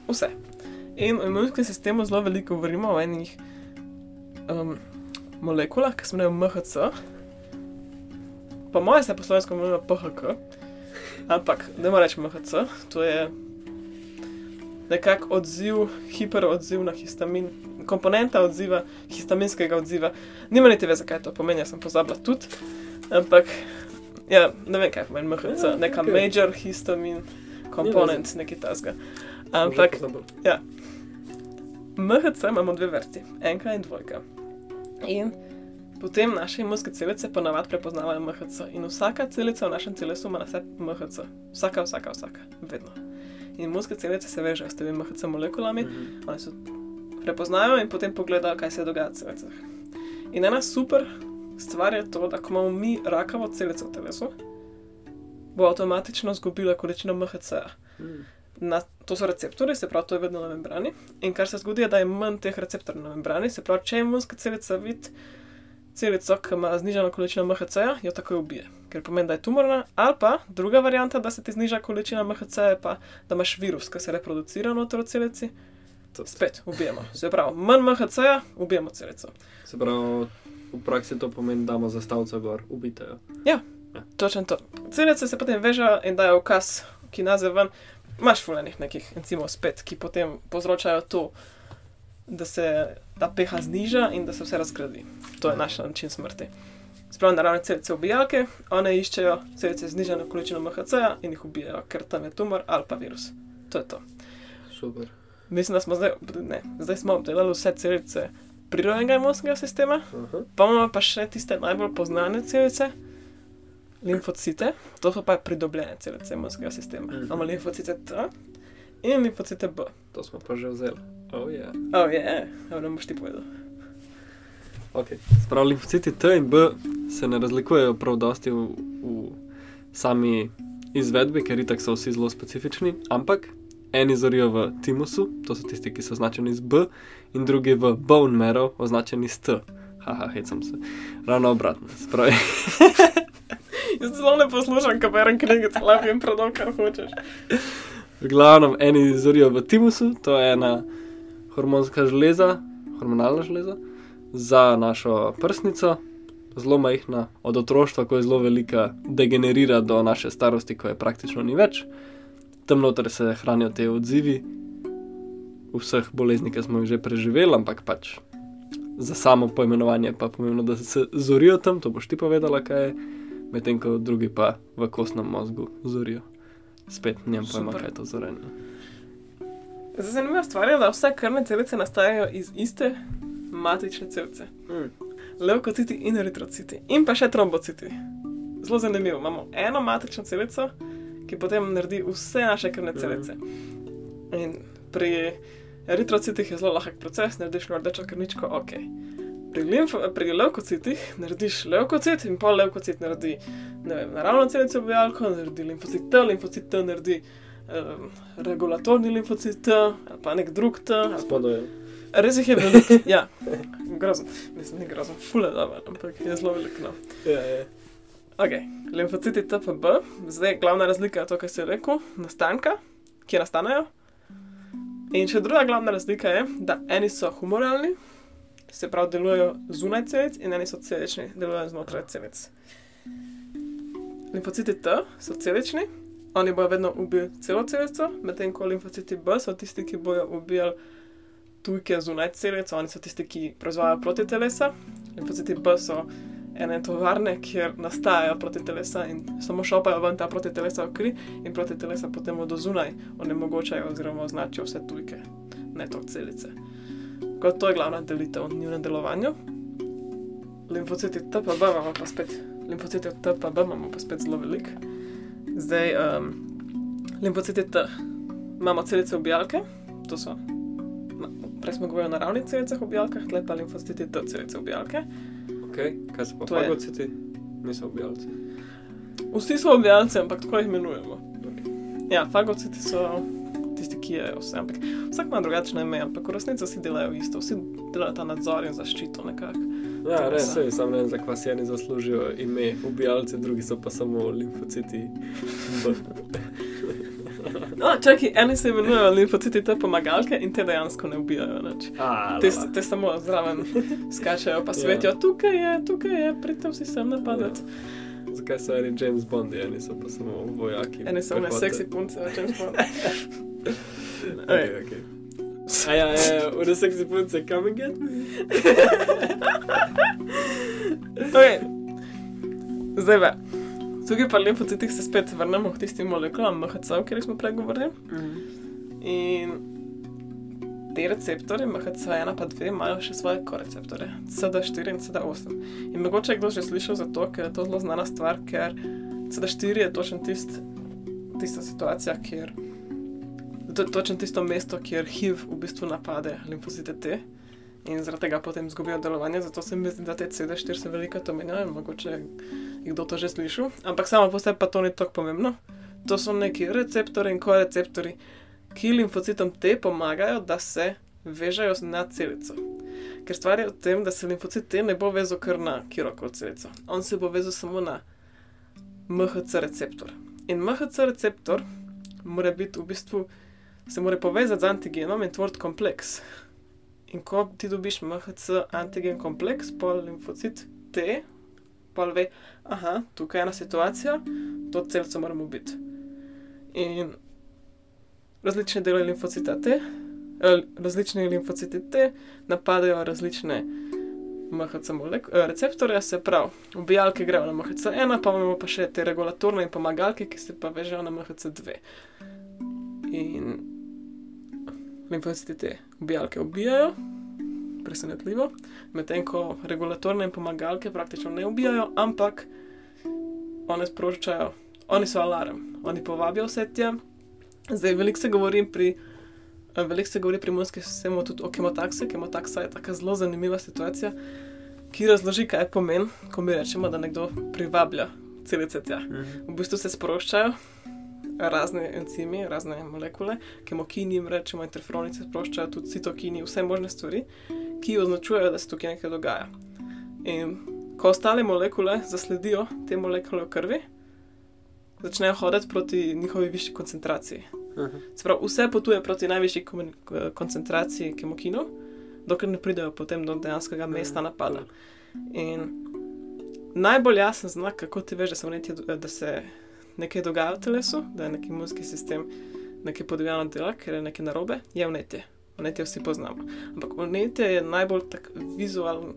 vse. In v imunskem sistemu zelo veliko govorimo o enih um, molekulah, ki se imenujejo MHC. Po mojem se po slovensko imenujejo PHK, ampak ne morem reči MHC, to je nekak odziv, hiperodziv na histamin, komponenta odziva, histaminskega odziva. Nima niti ve, zakaj to pomeni, jaz sem pozabila tudi. Ampak, ja, ne vem, kaj pomeni MHC, Ja, neka okej. major histamin komponent, nekaj tasga. Ampak, MHC imamo dve vrsti, enka in dvojka. In potem naše imunske celice ponavadi prepoznavajo MHC. In vsaka celica v našem telesu ima na sebi MHC. Vsaka, vsaka, vsaka, vedno. In imunske celice se vežejo s temi MHC molekulami, Mhm. one so prepoznajo in potem pogledajo, kaj se dogaja v celicah. In ena super stvar je to, da ko imamo mi rakavo celico v telesu, bo avtomatično izgubila količino MHC-ja. Na, to so receptori, se pravi, to je vedno na membrani. In kar se zgodi, je, da je manj teh receptorjev na membrani, se pravi, če imunska celica vidi celico, ki ima znižano količino MHC-ja, jo takoj ubije, ker pomeni, da je tumorna. Ali pa druga varianta, da se ti zniža količina MHC-ja, je pa da imaš virus, ki se reproducira v celici. To- Spet ubijemo. Se pravi, manj MHC-ja, ubijemo celico. Se pravi, v praksi to pomeni, da imamo zastavca gor, ubitejo. Točno to. Celice se potem vežejo in dajo ukaz, ki naze ven. Imaš fulejnih nekih encimov spet, ki potem povzročajo to, da se ta pH zniža in da se vse razgradi. To je naš način smrti. Spravi naravne celice ubijalke, one iščejo celice z znižano količino MHC-ja in jih ubijajo, ker tam je tumor ali pa virus. To je to. Super. Mislim, da smo zdaj, ne, zdaj smo obdelali vse celice prirodnega imunskega sistema, Aha. Pa imamo pa še tiste najbolj poznane celice, limfocite, to so pa pridobljene celice imunskega sistema. Mhm. Imamo limfocite T in limfocite B. To smo pa že vzeli. Oh, yeah. Oh, yeah. ne boš ti povedal. okay. Sprav limfociti T in B se ne razlikujejo prav dosti v, v sami izvedbi, ker itak so vsi zelo specifični, ampak eni zorijo v timusu, to so tisti, ki so označeni z B, in drugi v bone marrow, označeni s T. Haha, hecam se. Ravno obratno. Spravi, Jaz zelo ne poslušam, ko berem knjige, lahko jim predam, kar hočeš. v glavnem, eni zorijo v timusu, to je ena hormonska žleza, hormonalna žleza za našo prsnico, zelo majhna, od otroštva, ko je zelo velika, degenerira do naše starosti, ko je praktično ni več. Tam noter se hranijo te odzivi vseh bolezni, ki smo jih že preživeli, ampak pač za samo poimenovanje pa je pomembno, da se zorijo tam, to boš ti povedala, kaj je, medtem ko drugi pa v kostnem mozgu zorijo. Spet njem pojma, kaj je to zorenje. Zdaj, zanimiva stvar je, da vse krvne celice nastajajo iz iste matične celice. Mm. Levkociti in eritrociti, in pa še trombociti. Zelo zanimivo. Imamo eno matično celico, ki potem naredi vse naše krvne celice. In pri eritrocitih je zelo lahek proces, narediš rdečo krvničko, ok. Pri, limf, pri levkocitih narediš levkocit in pol levkocit naredi vem, naravno celico objalko, naredi limfocit T, limfocit T naredi um, regulatorni limfocit T ali pa nek drug T. Spodaj. Res jih je veliko, ja, grozen, mislim, ni grozen, fule dobro, ampak je zelo veliko. No. Ja, ja. Ok, limfociti TPB, zdaj glavna razlika je to, kar si rekel, nastanka, kje nastanejo. In še druga glavna razlika je, da eni so humoralni, se pravi, delujejo zunaj celic, in eni so celični, delujejo znotraj celic. Limfociti T so celični, oni bojo vedno ubili celo celico, medtem ko limfociti B so tisti, ki bojo ubijali tujke zunaj celic, oni so tisti, ki proizvajajo protitelesa. Limfociti B so ene tovarne, kjer nastajajo protitelesa in samo šopajo ven ta protitelesa v kri in protitelesa potem od zunaj onemogočajo oziroma označijo vse tujke, ne to celice. Kot to je glavna delitev v njihovem delovanju. Limfociti TPB imamo pa spet, limfociti TPB imamo pa spet zelo velik. Zdaj, um, limfociti T imamo celice ubijalke, to so, prej smo govorili o naravnih celicah ubijalkah, tle pa limfociti T celice ubijalke. Okay. Kaj so pa To je. fagociti? Niso ubijalci. Vsi so ubijalci, ampak tako jih imenujemo. Ja, fagociti so tisti, ki jejo vse, ampak vsak ima drugačne ime, ampak v resnici vsi delajo isto, vsi delajo ta nadzor in zaščito nekako. Ja, res, sej, sam ne vem, zakaj si eni zaslužijo ime ubijalci, drugi so pa samo limfociti. No, čakaj, eni se imenujejo limfociti te pomagalke in te dejansko ne ubijajo nič. A, Te, te samo zraven skačejo, pa Ja. svetijo, tukaj je, tukaj je, pridite vsi sem napadati. Zakaj so eni James Bondi, eni so pa samo vojaki. Eni so pehote. seksi punce, čem smo. Okay, okay. A ja, ja, ja, one seksi punce, come and get me. Okay. Zdaj pa. Tukaj pa limfocitih se spet vrnemo k tistim molekulam MHC, o katerih smo prej govorili. In te receptorje, MHC1 pa 2, imajo še svoje koreceptorje, CD4 in CD8. In mogoče je kdo že slišal za to, ker je to zelo znana stvar, ker CD4 je točno tist, tista situacija, kjer To je točno tisto mesto, kjer HIV v bistvu napade limfocite T in zaradi tega potem izgubijo delovanje. Zato se mi zdi, da te CD4 se veliko to menjajo, mogoče kdo to že slišal. Ampak samo po sebi pa to ni tako pomembno. To so neki receptori in koreceptori, ki limfocitom T pomagajo, da se vežejo na celico. Ker stvar je v tem, da se limfocit T ne bo vezal kar na kjerkoli celico. On se bo vezal samo na MHC receptor. In MHC receptor mora biti v bistvu, se mora povezati z antigenom in tvoriti kompleks. In ko ti dobiš MHC antigen kompleks, pol limfocit T, pol ve, aha, tukaj je ena situacija, to celico moramo biti. In različne dele limfocita T, eh, različni limfociti T napadajo različne MHC eh, receptorje, se pravi, ubijalke grejo na MHC1, pa imamo pa še te regulatorne in pomagalke, ki se pa vežejo na MHC2. In limfociti te ubijalke ubijajo, presenetljivo, medtem ko regulatorne in pomagalke praktično ne ubijajo, ampak one sproščajo, oni so alarm, oni povabijo vse tja. Zdaj, veliko se govori pri. Veliko se govori pri imunskem sistemu tudi o kemotaksi. Kemotaksa je tako zelo zanimiva situacija, ki razloži, kaj pomeni, ko mi rečemo, da nekdo privablja celice tja. V bistvu se sproščajo razne encimi, razne molekule, kemokini, jim rečemo, interferoni se sproščajo, tudi citokini, vse možne stvari, ki označujejo, da se tukaj nekaj dogaja. In ko ostale molekule zasledijo te molekule v krvi, začnejo hoditi proti njihovi višji koncentraciji. Sprav, vse potuje proti najvišji koncentraciji kemokinov, dokler ne pridejo potem do dejanskega mesta napada. In najbolj jasen znak, kako ti veš, da se, nekaj, da se nekaj dogaja v telesu, da je neki imunski sistem nekaj podivjano dela, ker je nekaj narobe, je vnetje. Vnetje vsi poznamo. Ampak vnetje je najbolj tak vizualen.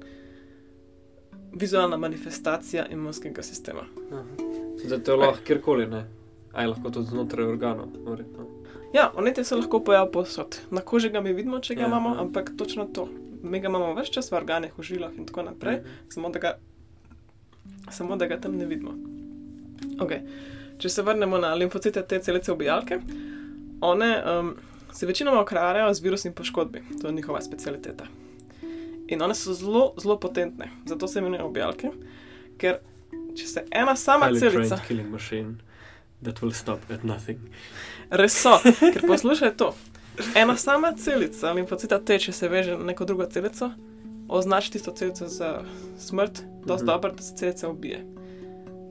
Vizualna manifestacija imunskega sistema. Zdaj to lahko kjerkoli, ne? Aj lahko tudi znotraj organov. verjetno. Ja, vnetje se lahko pojavi posod. Na koži ga mi vidimo, če ga Ja, imamo, ja. ampak točno to. Mi ga imamo več čas v organih, v žilah in tako naprej, Mhm. samo da ga, samo da ga tam ne vidimo. Okay. Če se vrnemo na limfocite, te celice ubijalke, one um, se večinoma ukvarjajo z virusnim poškodbi, to je njihova specialiteta. In one so zelo, zelo potentne, zato se imenujejo ubijalke, ker če se ena sama Highly celica. killing machine that will stop at nothing. Res so, ker poslušaj to. Ena sama celica limfocita T, če se veže na neko drugo celico, označi tisto celico za smrt, dosti Mhm. dobro, da se celica ubije.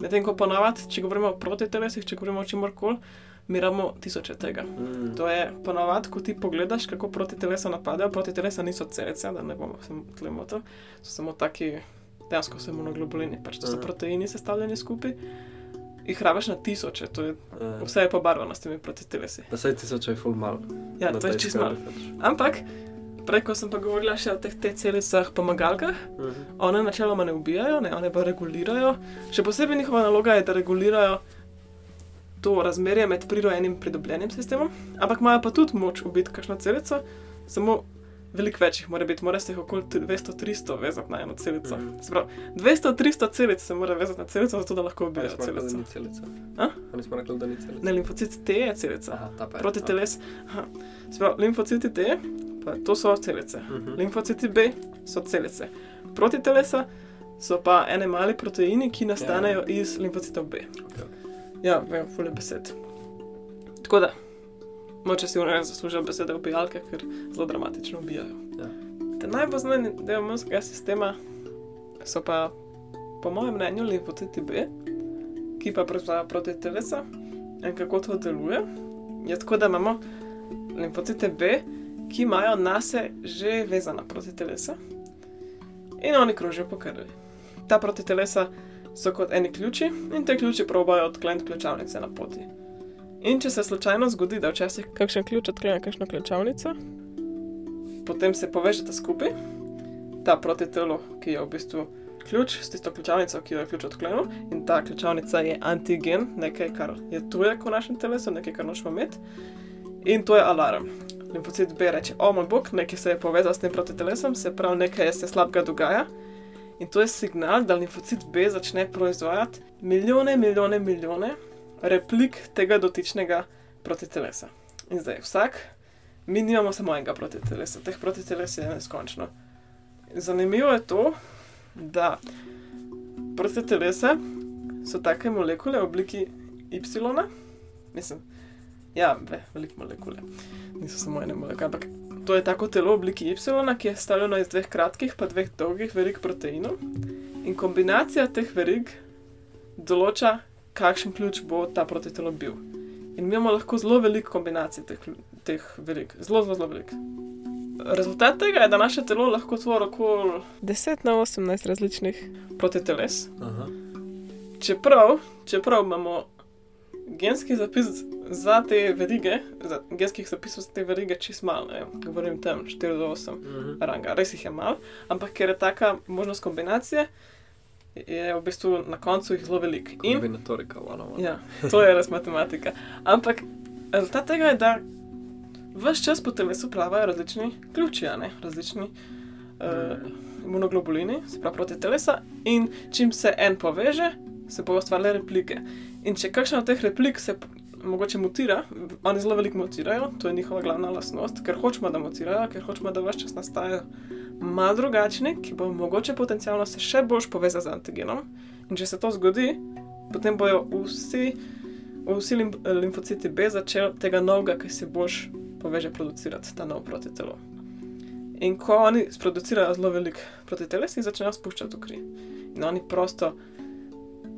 Medtem ko ponavadi, če govorimo o protitelesih, če govorimo o čemorkoli, mi rabimo tisoče tega. Mm. To je ponavadi, ko ti pogledaš, kako protitelesa napadajo. Protitelesa niso celice, da ne bomo se tle motili, so samo taki, dejansko so imunoglobulini, pač to so Aha. proteini sestavljeni skupaj. Jih rabiš na tisoče, to je, Uh, vse je pobarvano s temi protitelesi. pa saj tisoč je full mal. Ja, to je čisto malo. pač. Ampak, prej, ko sem pa govorila še o teh te celicah pomagalkah, Mhm. one načeloma ne ubijajo, ne, one pa regulirajo. Še posebej njihova naloga je, da regulirajo to razmerje med prirojenim in pridobljenim sistemom, ampak imajo pa tudi moč ubiti kakšno celico, samo veliko več jih mora biti, mora se jih okoli 200-300 vezati na eno celico. Mhm. Se pravi, 200-300 celic se mora vezati na celico, zato da lahko ubijajo rekli, da celico. ni celica? Ali smo rekli, da ni celica? Ne, limfocit T je celica. Aha. Proti teles. Pravi, limfociti T, pa to so celice. Mhm. Limfociti B so celice. Proti telesa so pa ene mali proteini, ki nastanejo ja. iz limfocitov B. Ok, Ja, vem, fulje besed. Tako da, moče si vnaprej zaslužijo besede ubijalke, ker zelo dramatično ubijajo. Ja. Te najbolj znani del imunskega sistema so pa, po mojem mnenju, limfociti B, ki pa proizvajajo proti telesa. In kako to deluje? Je tako, da imamo limfocite B, ki imajo nase že vezana proti telesa in oni krožijo po krvi. Ta proti telesa so kot eni ključi in te ključi probajo odkleniti ključavnice na poti. In če se slučajno zgodi, da včasih kakšen ključ odklene kakšno ključavnico, potem se povežete skupaj, ta proti telo, ki je v bistvu ključ s tisto ključavnico, ki jo je ključ odklenil, in ta ključavnica je antigen, nekaj, kar je tuje v našem telesu, nekaj, kar nočemo imeti. In to je alarm. Limfocit B reče: O moj bog, nekaj se je povezal s tem protitelesom, se pravi, nekaj se slabega dogaja. In to je signal, da limfocit B začne proizvajati milijone, milijone, milijone replik tega dotičnega protitelesa. In zdaj vsak, mi nimamo samo enega protitelesa, teh protiteles je neskončno. Zanimivo je to, da protitelesa so take molekule v obliki Y, mislim, ja, ve, velike molekule, niso samo ene molekule, ampak to je tako telo v obliki Y, ki je sestavljeno iz dveh kratkih pa dveh dolgih verig proteinov. In kombinacija teh verig določa, kakšen ključ bo ta protitelo bil. In mi imamo lahko zelo veliko kombinacij teh, teh verig, zelo, zelo, zelo veliko. Rezultat tega je, da naše telo lahko tvori okoli 10 na 18 različnih protiteles. Aha. Čeprav, čeprav imamo genski zapis za te verige, za, genskih zapisov za te verige čist malo, ne, govorim tam 4 do 8 Mhm. ranga, res jih je malo, ampak ker je taka možnost kombinacije, je v bistvu na koncu jih zelo veliko. In Kombinatorika, ono. ono. ja, to je res matematika. Ampak rezultat tega je, da vse čas po telesu plavajo različni ključi, ne različni. Uh, imunoglobulini, se pravi proti telesa, in čim se en poveže, se bodo ustvarile replike. In če kakšna od teh replik se mogoče mutira, oni zelo veliko mutirajo, to je njihova glavna lastnost, ker hočemo, da mutirajo, ker hočemo, da vse čas nastajajo malo drugačni, ki bo mogoče potencialno se še bolj povezati z antigenom. In če se to zgodi, potem bojo vsi, vsi lim, limfociti B začeli tega novega, ki se boš poveže, producirati ta nov protitelo. In ko oni sproducirajo zelo velik protiteles, jih začnejo spuščati v kri. In oni prosto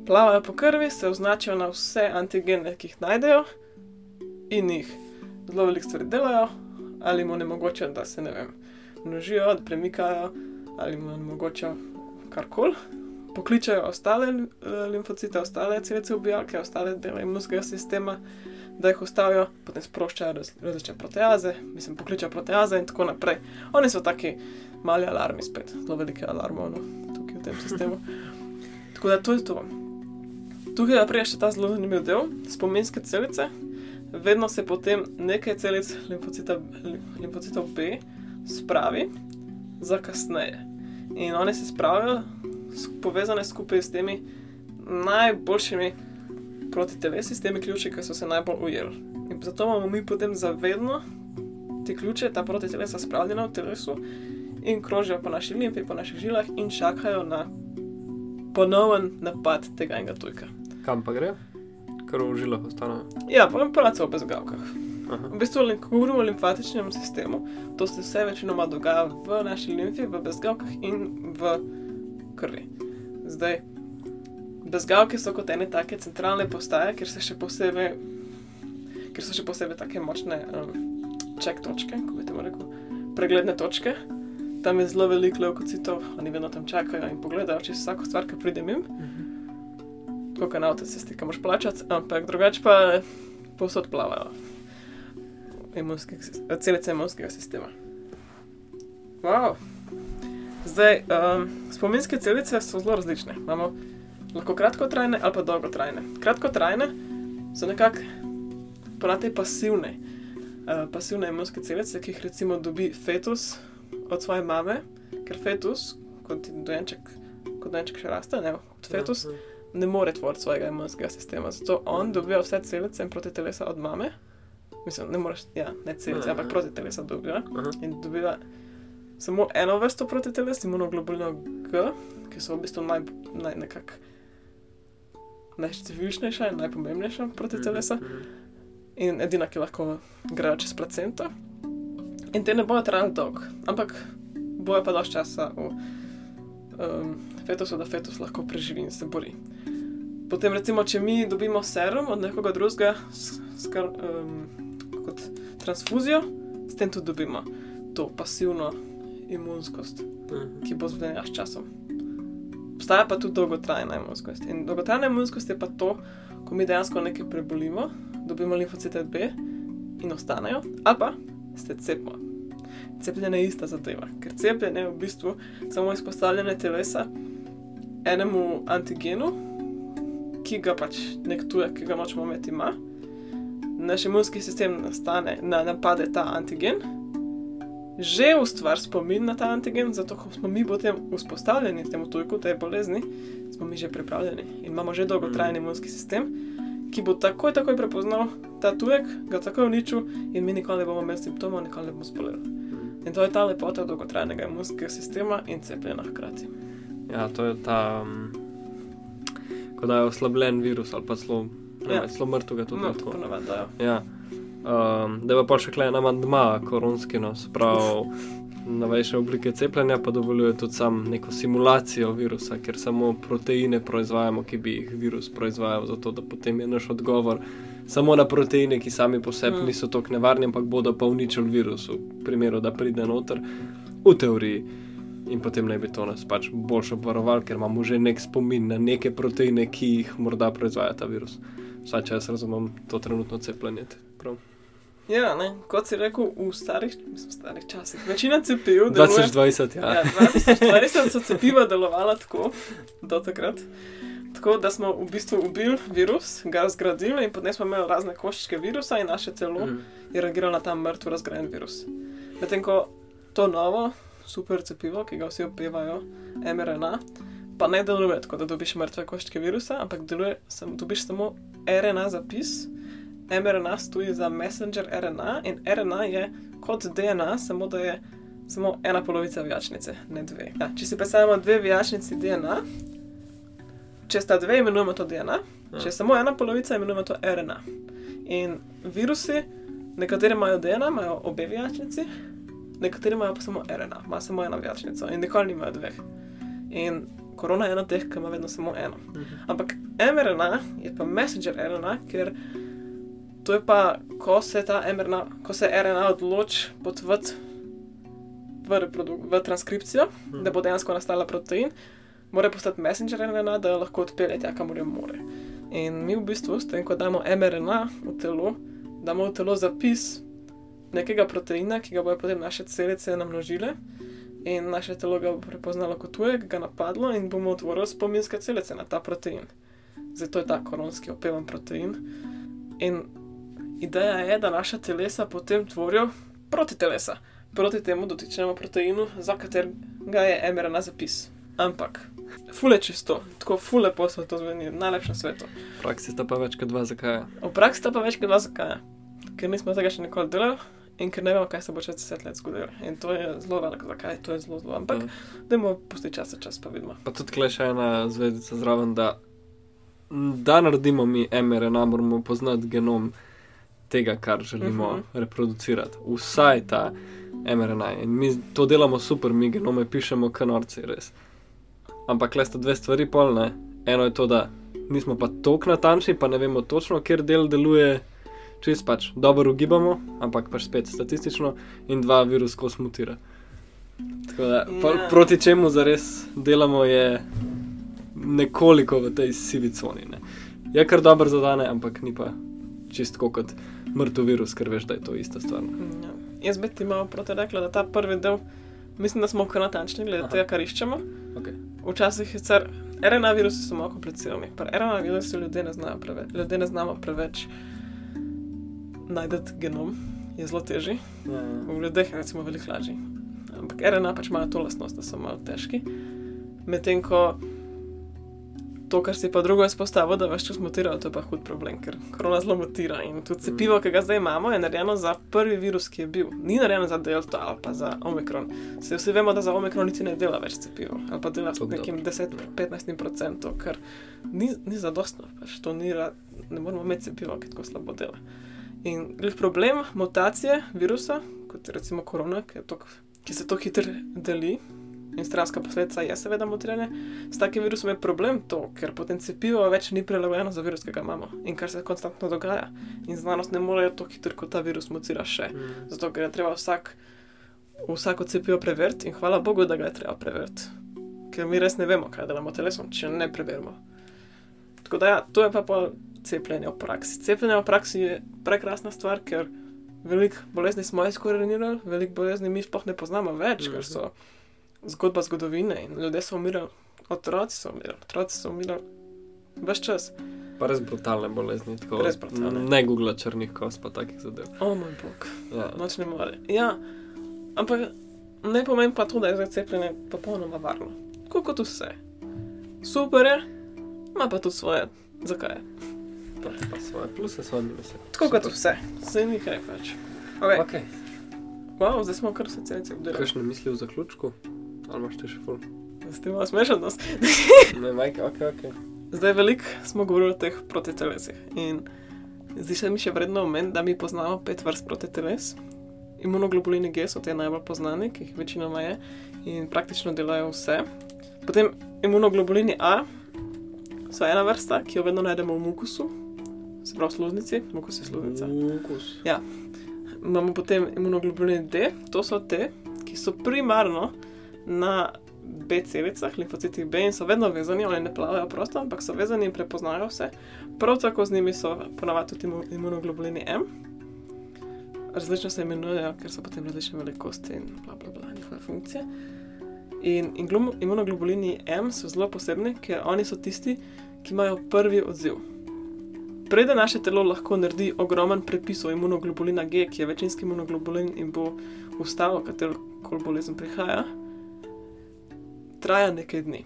plavajo po krvi, se označijo na vse antigene, ki jih najdejo, in jih zelo veliko stvari delajo, ali jim onemogočajo, da se ne vem, množijo, da premikajo, ali jim onemogočajo karkoli. Pokličajo ostale eh, limfocite, ostale celice ubijalke, ostale dele imunskega sistema, da jih ustavijo, potem sproščajo raz, različne proteaze, mislim, pokličajo proteaze in tako naprej. Oni so taki mali alarmi, spet zelo velike alarme no, tukaj v tem sistemu. tako da to je to. Tukaj pa prije še ta zelo zanimiv del, spominske celice. Vedno se potem nekaj celic limfocitov B spravi za kasneje. In one se spravijo povezane skupaj s temi najboljšimi protitelesi, s temi ključi, ki so se najbolj ujeli. In zato imamo mi potem zavedno te ključe, ta protitelesa spravljena v telesu in krožijo po naši limfi, po naših žilah in čakajo na ponoven napad tega enega tujka. Kam pa gre? Kar v žilah ostane. Ja, pa pravico o bezgavkah. Aha. V bistvu, ko govorimo o limfatičnem sistemu, to se vse večinoma dogaja v naši limfi, v bezgavkah in v krvi. Zdaj, bezgavke so kot ene take centralne postaje, ker se še posebej, ker so še posebej take močne um, ček točke, kako bi temu rekel, pregledne točke. Tam je zelo veliko levkocitov, oni vedno tam čakajo in pogledajo čez vsako stvar, ki pride mim. Kot na avtocesti, ki moraš plačati, ampak drugače pa povsod plavajo imunskih, sis- celice imunskega sistema. Wow. Zdaj, um, spominske celice so zelo različne. Imamo lahko kratkotrajne ali pa dolgotrajne. Kratkotrajne so nekako ponate pasivne, uh, pasivne imunske celice, ki jih recimo dobi fetus od svoje mame, ker fetus, kot dojenček, kot dojenček še raste, ne, kot fetus, ne more tvoriti svojega imunskega sistema. Zato on dobiva vse celice in protitelesa od mame. Mislim, ne moreš, ja, ne celice, ampak protitelesa dobiva. Aha. In dobiva samo eno vrsto protiteles, imunoglobulino G, ki so v bistvu naj, naj, nekak najštevilčnejša in najpomembnejša protitelesa. Mhm. In edina, ki lahko grejo čez placento. In te ne bojo trajali dolgo, ampak bojo pa dosti časa v um, fetusu, da fetus lahko preživi in se bori. Potem, recimo, če mi dobimo serum od nekoga drugega s, s kar, um, kot transfuzijo, s tem tudi dobimo to pasivno imunskost, Mhm. ki bo zvedena s časom. Obstaja pa tudi dolgotrajna imunskost. In dolgotrajna imunskost je pa to, ko mi dejansko nekaj prebolimo, dobimo limfocite B in ostanejo, ali pa se cepimo. Cepljenje je ista zadeva, ker cepljenje je v bistvu samo izpostavljanje telesa enemu antigenu, ki ga pač nek tujek, ki ga nočemo imeti, ima. Naš imunski sistem nastane, na, napade ta antigen, že ustvari spomin na ta antigen, zato ko smo mi potem vzpostavljeni temu tujku, tej bolezni, smo mi že pripravljeni in imamo že dolgotrajen imunski sistem, ki bo takoj, takoj prepoznal ta tujek, ga takoj uničil in mi nikoli ne bomo imeli simptomov, nikoli ne bomo zboleli. In to je ta lepota dolgotrajnega imunskega sistema in cepljenja hkrati. Ja, to je ta, um, ko da je oslabljen virus ali pa zelo, Ja. zelo mrtvega tudi No, lahko. tako navadajo. Ja. Um, da je pa še klej nama dma koronski, no, se pravi, novejše oblike cepljenja pa dovoljuje tudi sam neko simulacijo virusa, ker samo proteine proizvajamo, ki bi jih virus proizvajal, zato da potem je naš odgovor samo na proteine, ki sami po sebi Mm. niso tako nevarni, ampak bodo pa uničili virus, v primeru, da pride noter, v teoriji. In potem naj bi to nas pač bolj obvaroval, ker imamo že nek spomin na neke proteine, ki jih morda proizvaja ta virus. Vsaj če jaz razumem to trenutno cepljenje. Prav. Ja, ne, kot si rekel, v starih, mislim, starih časih. Večina cepiv deluje. 2020, ja. Ja, 2020 so cepiva delovala tako, do takrat. Tako da smo v bistvu ubili virus, ga razgradili in potem smo imeli razne koščke virusa in naše telo Mm. je reagiralo na ta mrtev razgrajen virus. Medtem ko to novo, super cepivo, ki ga vsi opevajo, mRNA, pa ne deluje tako, da dobiš mrtve koščke virusa, ampak deluje, sam, dobiš samo RNA zapis. mRNA stoji za messenger RNA in RNA je kot DNA, samo da je samo ena polovica vijačnice, ne dve. Ja, če si predstavljamo dve vijačnici DNA, če sta dve, imenujemo to DNA, Ja. če je samo ena polovica, imenujemo to RNA. In virusi, nekateri imajo DNA, imajo obe vijačnici, nekateri imajo pa samo RNA, ima samo eno vijačnico in nikoli nimajo dveh. In korona je ena od teh, ki ima vedno samo eno. Ampak mRNA je pa messenger RNA, ker to je pa, ko se ta mRNA, ko se RNA odloči potvati v, v transkripcijo, Mhm. da bo dejansko nastala protein, mora postati messenger RNA, da jo lahko odpelje tja, kamor jo more. In mi v bistvu, s tem, ko damo mRNA v telo, damo v telo zapis nekega proteina, ki ga bojo potem naše celice namnožile. In naše telo ga bo prepoznalo kot tujek, ga napadlo in bomo otvorili spominske celice na ta protein. Zato je ta koronski opevan protein. In ideja je, da naša telesa potem tvorijo protitelesa proti temu dotičnemu proteinu, za katerega je mRNA zapis. Ampak, fule čisto, tako fule posel to zveni, najlepše na svetu. V praksi sta pa več kot dva, zakaj? V praksi sta pa več kot dva zakaja, ker nismo tega še nikoli delali in ker ne vemo, kaj se bo čez deset let zgodilo. In to je zelo veliko zakaj, to je zelo zelo. Ampak, Ja. dajmo pusti čas, čas pa vidimo. Pa tudi klej še ena zvezdica zraven, da, da naredimo mi mRNA, moramo poznati genom tega, kar želimo uh Mhm. -huh. reproducirati. Vsaj ta mRNA. In mi to delamo super, mi genome pišemo kanorci, res. Ampak le sta dve stvari polne. Eno je to, da nismo pa tako natančni, pa ne vemo točno, kjer del deluje. Čez pač dobro ugibamo, ampak pač spet statistično, in dva virus kos mutira. Tako da, Ja. yeah. proti čemu zares delamo, je nekoliko v tej sivi coni. Ne. Je kar dobro zadane, ampak ni pa čistko kot mrtev virus, ker veš, da je to ista stvar. Ja. Jaz bi ti malo proti rekla, da ta prvi del, mislim, da smo kar natančni glede Aha. tega, kar iščemo. Okay. Včasih je sicer RNA virusi so malo komplicirani, pa RNA virusi ljudje ne znajo preveč, ljudje ne znamo preveč najti genom, je zelo težji. Ja, V ljudeh je recimo veliko lažji. Ampak RNA pač imajo to lastnost, da so malo težki. Medtem ko to, kar si pa drugo izpostavil, da več čas mutirajo, to je pa hud problem, ker korona zelo mutira. In tudi cepivo, ki ga zdaj imamo, je narejeno za prvi virus, ki je bil. Ni narejeno za delta ali pa za omikron. Se vsi vemo, da za omikron niti ne dela več cepivo, ali pa dela s Tako nekim dobro. 10-15 procentom, kar ni, ni zadostno. Pač to ni, ra- ne moramo imeti cepiva, ki tako slabo dela. In problem mutacije virusa, kot je recimo korona, ki, tok, ki se tako hitro deli, in stranska posledica je seveda mutiranje, s takim virusom je problem to, ker potem cepivo več ni prilagojeno za virus, ki ga imamo in kar se konstantno dogaja. In znanost ne more tako hitro, kot ta virus mutira še. Mm. Zato ker je treba vsak, vsako cepivo preveriti in hvala Bogu, da ga je treba preveriti. Ker mi res ne vemo, kaj delamo telesom, če ne preverimo. Tako da ja, to je pa pol cepljenje v praksi. Cepljenje v praksi je prekrasna stvar, ker veliko bolezni smo izkoreninili, veliko bolezni mi sploh ne poznamo več, ker so zgodba zgodovine in ljudje so umirali, otroci so umirali, otroci so umirali več čas. Pa res brutalne bolezni, tako Res brutalne. Ne googla črnih kost, pa takih zadev. O moj bog. Ja. Noč ne more. Ja, ampak ne pomeni pa to, da je zdaj cepljenje popolnoma varno. Tako kot vse. Super je, ima pa tudi svoje. Zakaj? Super, pa svoje pluse, svoje minuse. Tako kot vse, se ni kaj pač. Okay. Okay. Wow, zdaj smo kar vse celice obdelali. Kakšne misli v zaključku? Ali imaš še ful? Zdaj ste malo smešen nas. Ne, majke, ok, ok. Zdaj veliko smo govorili o teh protitelesih in zdi se mi še vredno omeniti, da mi poznamo pet vrst protiteles. Imunoglobulini G so te najbolj znani, ki jih večinoma je in praktično delajo vse. Potem imunoglobulini A so ena vrsta, ki jo vedno najdemo v mukusu, se pravi sluznici, mukus je sluznica. Ukus. Imamo potem imunoglobulini D, to so te, ki so primarno na B celicah, limfocitih B in so vedno vezani, oni ne plavajo prosto, ampak so vezani in prepoznajo vse. Prav tako z njimi so ponavadi tudi imu- imunoglobulini M. Različno se imenujejo, ker so potem različne velikosti in bla bla bla njihove funkcije. In, in imunoglobulini M so zelo posebni, ker oni so tisti, ki imajo prvi odziv. Preden naše telo lahko naredi ogromen prepis o imunoglobulina G, ki je večinski imunoglobulin in bo ustavil katero koli bolezen prihaja, traja nekaj dni.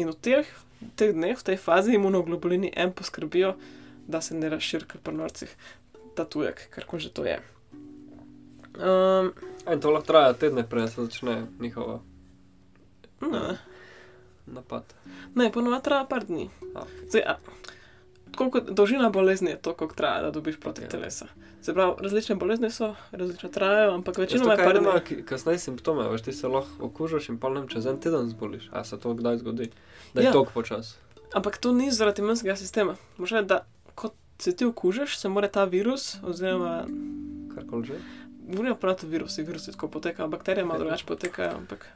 In v teh, teh dneh, v tej fazi imunoglobulini M poskrbijo, da se ne razširi kar pri norcih ta tujek, kar koli že to je. Um, In to lahko traja tedne, preden se začne njihova ne, napad. ne ponovadi traja par dni. A. Zdaj, a, koliko, dolžina bolezni je to, koliko traja, da dobiš proti Ja. telesa. Se pravi, različne bolezni so, različno trajajo, ampak večinoma je dni. ki- kasneje simptome, veš, ti se lahko okužiš in pa ne čez en teden zboliš. A se to kdaj zgodi? Da je Ja. tok počas. Ampak to ni zaradi imunskega sistema. Je, da ko se ti okužiš, se mora ta virus, oziroma Karkoli že. Govorimo prav o virusih, virusi tako potekajo, bakterije malo Ja. drugače potekajo, ampak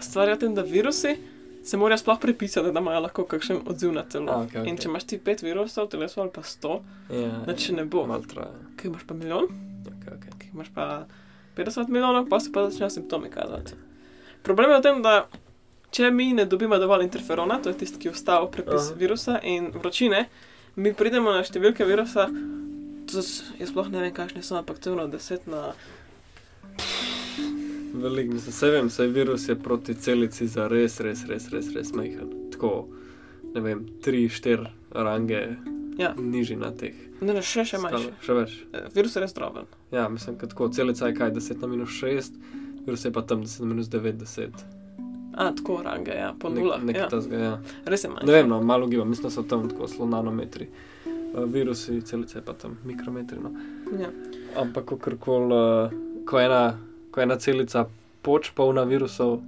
stvar je v tem, da virusi se morajo sploh prepisati, da imajo lahko kakšen odziv na telo. A, okej, In okej. če imaš ti pet virusov v telesu ali pa sto, Ja, nič ne bo. Mal traja. Kaj imaš pa milijon, Okay, okay. kaj imaš pa 50 milijonov, pa se pa začnejo simptomi kazati. Problem je v tem, da če mi ne dobimo dovolj interferona, to je tisti, ki ustavi prepis Aha. virusa in vročine, mi pridemo na številke virusa, s- jaz sploh ne vem, kakšne so, ampak to je ono 10 na Veliko, mislim, se vem, saj virus je proti celici za res, res, res, res, res majhen. Tako, ne vem, tri, štiri range Ja. nižji na teh. Ne, ne, še, še skalah. Še več. Eh, Virus je res droben. Ja, mislim, da tako celica je kaj 10 na minus 6, virus je pa tam 10 na minus 9, 10. A, tako range, ja, po nulah. Nek, Ja, nek tazga, ja. res je manjše. Ne vem, no, malo gibam, mislim, da so tam tako zelo nanometri. Uh, virusi, celice pa tam mikrometri. No. Ja. Ampak, kakorkoli, uh, ko, ena- ko ena celica poč polna virusov,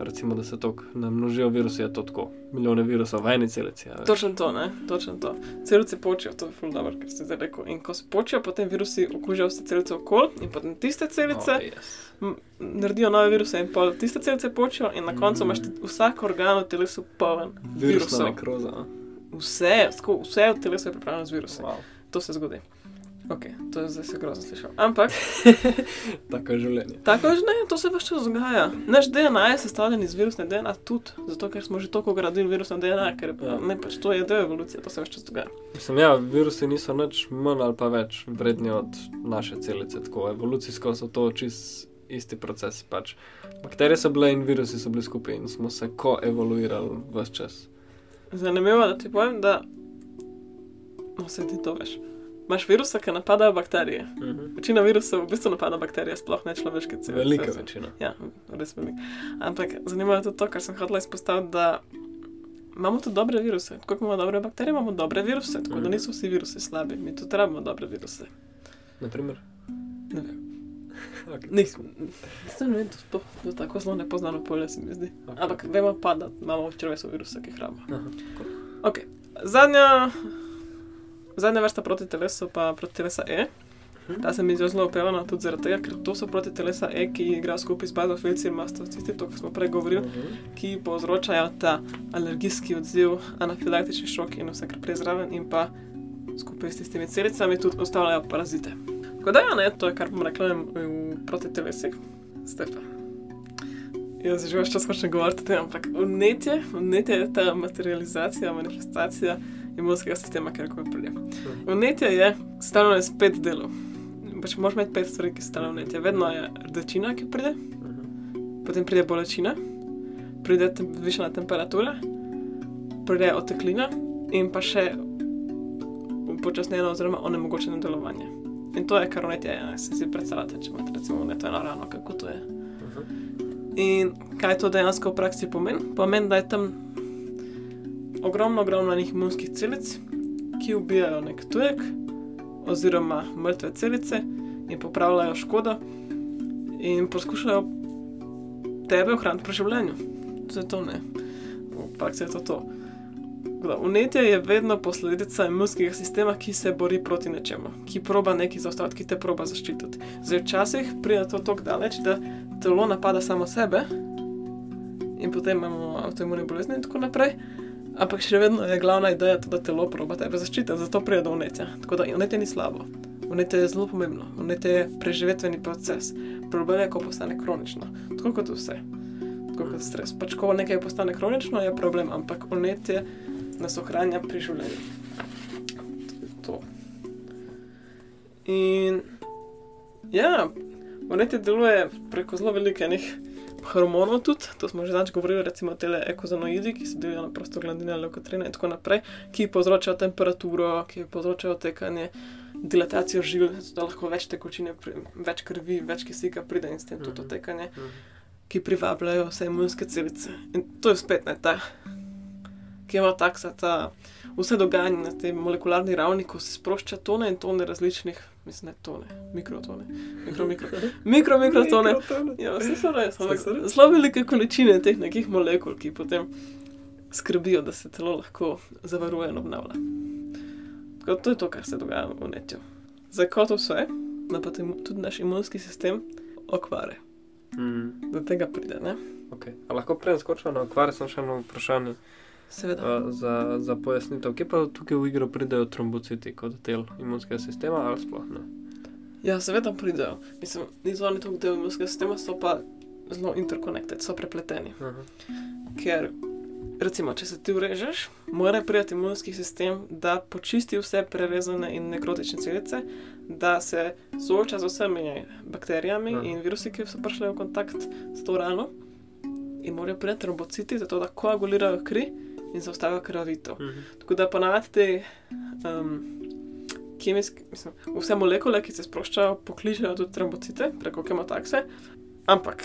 recimo, da se tako namnožijo virusi, je to tako. Milijone virusov v eni celici. a veš. Točno to, ne, točno to. Celice počijo, to je ful dobro, kar ste zdaj rekel. In ko se počijo, potem virusi okužijo vse celice okoli in potem tiste celice Oh, yes. naredijo nove viruse in pol tiste celice počijo in na koncu imaš ti vsak organ v telesu poln Virusna virusov. nekroza. a? Vse, vse v telesu je pripravljeno z virusi. Wow. To se zgodi. Ok, to je zdaj se grozno slišal. Ampak Tako je življenje. Tako že ne, to se vse čas dogaja. Naš DNA je sestavljen iz virusne DNA tudi, zato ker smo že toliko gradili virusno DNA, ker Ja. ne pač to je del evolucije, to se vse čas dogaja. Mislim, ja, virusi niso nič manj ali pa več vredni od naše celice. Tako evolucijsko so to čist isti proces. Pač. Bakterije so bile in virusi so bili skupaj in smo se koevoluirali vse čas. Zanimivo je, da ti povem, da no, se ti to veš. Imaš virusa, ki napadajo bakterije. Mhm. Večina virusov v bistvu napada bakterije, sploh ne človeške celice. Velika večina. Ja, res veliko. Ampak zanimivo je tudi to, kar sem hotela izpostaviti, da imamo tudi dobre viruse. Tako kot imamo dobre bakterije, imamo dobre viruse, tako da Mhm. niso vsi virusi slabi. Mi tudi rabimo dobre viruse. Naprimer. Ne vem. Okay. Nisem ne vem, to, je tako zelo nepoznano polje, se mi zdi. Okay. Ampak vemo pa, da imamo v črvesu viruse, ki jih rabimo. Cool. Okay. Zadnja, zadnja vrsta proti telesu pa proti telesa E. Ta se mi zdi zelo upevana tudi zaradi tega, ker to so proti telesa E, ki igrajo skupaj z bazofilci in mastociti, to, kar smo prej govorili, ki povzročajo ta alergijski odziv, anafilaktični šok in vse, kar prej zraven, in pa skupaj s tistimi celicami tudi ustavljajo parazite. Tako da, ja, ne, to je kar bom rekla v, proti telesih. Pa. Jaz že več čas hočem govoriti o tem, ampak vnetje, vnetje je ta materializacija, manifestacija imunskega sistema, kjer koli pride. Vnetje je sestavljeno iz pet delov. Pač moraš imeti pet stvari, ki sestavljajo vnetje. Vedno je rdečina, ki pride, Mhm. potem pride bolečina, pride tem, višana temperatura, pride oteklina in pa še upočasnjeno oziroma onemogočeno delovanje. In to je kar unetje, ja, si si predstavljate, če imate recimo uneto eno rano, kako to je. In kaj to dejansko v praksi pomeni? Pomeni, da je tam ogromno, ogromno njih imunskih celic, ki ubijajo nek tujek oziroma mrtve celice in popravljajo škodo in poskušajo tebe ohraniti pri življenju. Vse to ne. V praksi je to to. Unetje je vedno posledica imunskega sistema, ki se bori proti nečemu, ki proba nekaj zaustaviti, ki te proba zaščititi. Zdaj, včasih pride to tako daleč, da telo napada samo sebe in potem imamo avtoimune bolezni in tako naprej. Ampak še vedno je glavna ideja, to, da telo proba tebe zaščititi, zato pride do unetja. Tako da unetje ni slabo, unetje je zelo pomembno, unetje je preživetveni proces. Problem je, ko postane kronično, tako kot vse, tako kot stres. Pač, ko nekaj postane kronično, je problem, ampak unetje nas ohranja pri življenju. To. In ja, unetje deluje preko zelo velikih hormonov tudi, to smo že danes govorili, recimo te ekozanoidi, ki se delijo na prostoglandine, leukotrine in tako naprej, ki povzročajo temperaturo, ki povzročajo tekanje, dilatacijo žil, da lahko več tekočine, več krvi, več kisika pride in s tem tudi tekanje, ki privabljajo vse imunske celice. In to je spet ne ta, ki ima taksa ta. Vse dogajanje na tej molekularni ravni, ko se sprošča tone in tone različnih, mislim, ne tone, mikrotone, mikro, mikro, mikro, mikrotone. Ja, vse so res, ampak zelo velike količine teh nekih molekul, ki potem skrbijo, da se telo lahko zavaruje in obnavlja. Tako to je to, kar se dogaja v netju. Zdaj, kot vse, da pa tudi naš imunski sistem okvare. Mm. Do tega pride, ne? Okay. Lahko prej skočimo na okvare, sem še eno vprašanje. Seveda. Uh, za, za pojasnitev, kje pa tukaj v igro pridejo trombociti kot del imunskega sistema ali sploh ne? Ja, seveda pridejo. Mislim, niso oni tukaj del imunskega sistema, so pa zelo interkonektirani, so prepleteni. Uh -huh. Ker, recimo, če se ti urežeš, mora priti imunski sistem, da počisti vse prerezane in nekrotične celice, da se sooča z vsemi bakterijami uh -huh. in virusi, ki so prišli v kontakt s to rano. In morajo priti trombociti, zato da koagulirajo kri in zaustavijo krvavitev. Uh -huh. Tako da ponavadi te um, kemijske, mislim, vse molekule, ki se sproščajo, pokličejo tudi trombocite preko kemotakse, ampak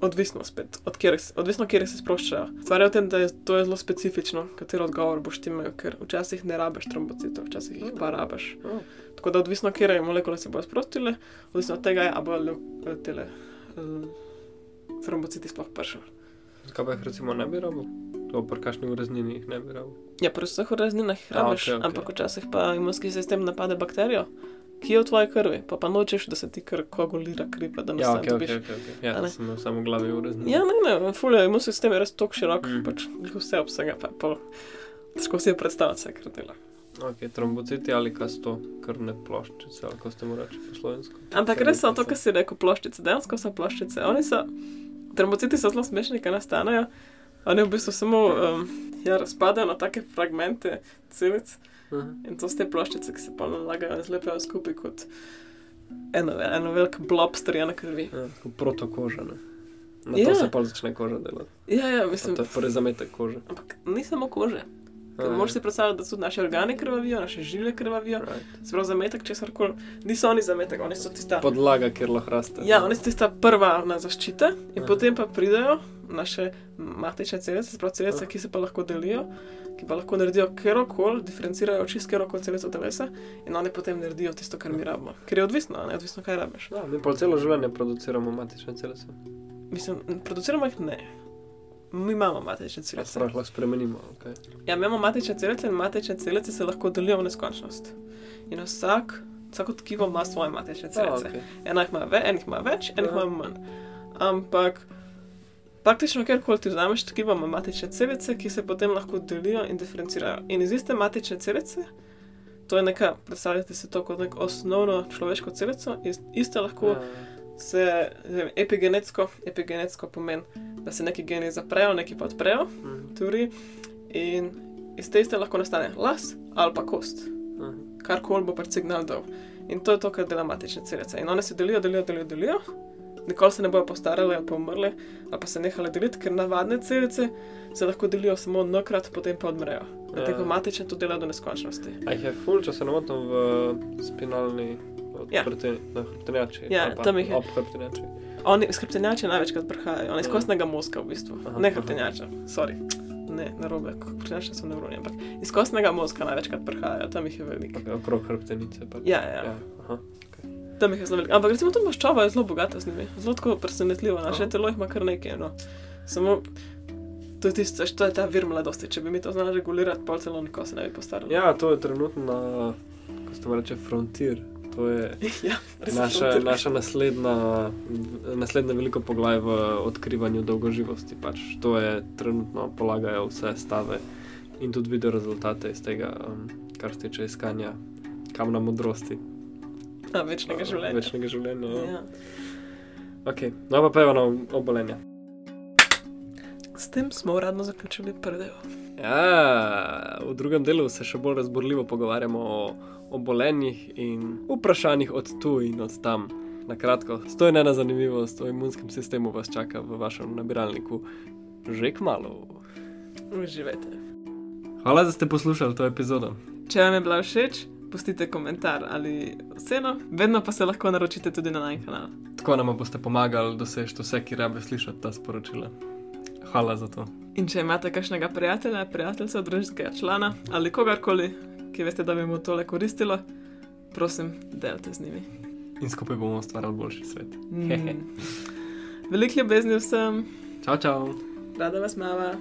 odvisno spet, od kjer, odvisno kjer se sproščajo. Stvar je v tem, da je to je zelo specifično, katero odgovor boš ti imel, ker včasih ne rabiš trombocitov, včasih jih pa rabiš. Oh. Tako da odvisno, kje molekule se bodo sprostile, odvisno od tega, ali bodo tele. Uh, Trombociti sploh prišel. Zakaj pa jih recimo ne bi rabil? To pri kakšni ureznini jih ne bi rabil. Ja, pri vseh urezninah jih rabiš, okej, okej. ampak včasih pa imunski sistem napade bakterijo, ki je v tvoji krvi, pa pa nočeš, da se ti kar koagulira kri, pa da ne Ja, ok, ok, dobiš. ok. okay. Ja, ne? to sem samo v glavi ureznine. Ja, ne, ne, fulje, imunski sistem je res tako širok, Mm. pač vse obsega, pa pol. Težko si je predstavljati vse, kar dela. Ok, trombociti ali kaj sto krvne ploščice, ali kako ste mu reči po slovensko. Ampak res so to, kar si rekel, ploščice, dejansko so ploščice. Oni so, trombociti so zelo smešni, kaj nastanejo. Oni v bistvu samo um, ja, razpadajo na take fragmente celic. Uh -huh. In to so te ploščice, ki se pa nalagajo in zlepijo skupaj kot eno, eno veliko blob strjene krvi. Ja, tako protokoža, ne. Na Ja. to se pa začne koža delati. Ja, ja, mislim, to je prvi zametek kože. ampak ni samo kože. A, Moš si predstavljati, da tudi naše organe krvavijo, naše žile krvavijo, right. sploh zametek, česar koli. Niso oni zametek, oni so tista. Podlaga, kjer lahko raste. Ja, oni so tista prva na zaščita, in Aha. potem pa pridejo naše matične celice, sploh celice, Aha. ki se pa lahko delijo, ki pa lahko naredijo kjerkoli, diferencirajo čist kjerkoli celico telesa in oni potem naredijo tisto, kar mi rabimo. Ker je odvisno, ne odvisno, kaj rabiš. Ja, mi pa celo življenje produciramo matične celice. Mislim, produciramo jih ne. Mi imamo matične celice. strah lahko spremenimo. Okay. Ja, imamo matične celice in matične celice se lahko delijo v neskončnost. In vsak, vsako tkivo ima svoje matične celice. okay. Ena jih ima, ve, enih ima več, enih ima manj. Ampak praktično kjerkoli ti vzameš tkivo, ima matične celice, ki se potem lahko delijo in diferencirajo. In iz iste matične celice, to je neka, predstavljate si to kot neko osnovno človeško celico, iz iste lahko Ja, se vem, epigenetsko, epigenetsko pomeni, da se neki geni zaprejo, neki pa odprejo, mhm, teoriji. In iz te iste lahko nastane las ali pa kost, mhm. karkoli bo pač signal dal. In to je to, kar dela matične celice. In one se delijo, delijo, delijo, delijo. Nikoli se ne bojo postarale ali pa umrle, ali pa se nehale deliti, ker navadne celice se lahko delijo samo enkrat, potem pa odmrejo. Ja. te komatično to dela do neskončnosti. A jih je ful, če se ne motim v spinalni Ja. odprti na hrbtenjači. Ja, pa tam jih je. Ob hrbtenjači. Oni iz hrbtenjače največkrat prihajajo, oni iz Ja. kostnega mozga v bistvu. Aha, ne hrbtenjača, sorry. Ne, narobe, hrbtenjače so nevroni, ampak iz kostnega mozga največkrat prihajajo, tam jih je veliko. Ok, Okrog hrbtenice. Pač. Ja, ja, ja. Aha. tam jih je zelo veliko. Ampak recimo to maščoba je zelo bogata z njimi, zelo tako presenetljivo, naše telo jih ima kar nekaj. No. Samo to je tisto, to je ta vir mladosti. Če bi mi to znali regulirati, pol celo nikoli se ne bi postarali. ja, to je trenutno, ko se to reče, frontier. To je ja naša, naša naslednja, naslednje veliko poglavje v odkrivanju dolgoživosti. Pač. To je trenutno polagajo vse stave in tudi vidijo rezultate iz tega, um, kar se tiče iskanja kamna modrosti. A, večnega življenja. Večnega življenja. Ja. Ja. Okay. No, pa peva na obolenja. S tem smo uradno zaključili prvi del. Ja, v drugem delu se še bolj razborljivo pogovarjamo o obolenjih in vprašanjih od tu in od tam. Na kratko, sto je ena zanimivost o imunskem sistemu vas čaka v vašem nabiralniku že kmalo. Uživajte. Hvala, da ste poslušali to epizodo. Če vam je bila všeč, pustite komentar ali oceno, vedno pa se lahko naročite tudi na naš kanal. Tako nam boste pomagali doseči vse, ki rabe slišati ta sporočila. Hvala za to. In če imate kakšnega prijatelja, prijateljca, družinskega člana ali kogarkoli, ki veste, da bi mu tole koristilo, prosim, delite z njimi. In skupaj bomo ustvarjali boljši svet. Mm. Veliko ljubezni vsem, Čau, čau! rada vas mava.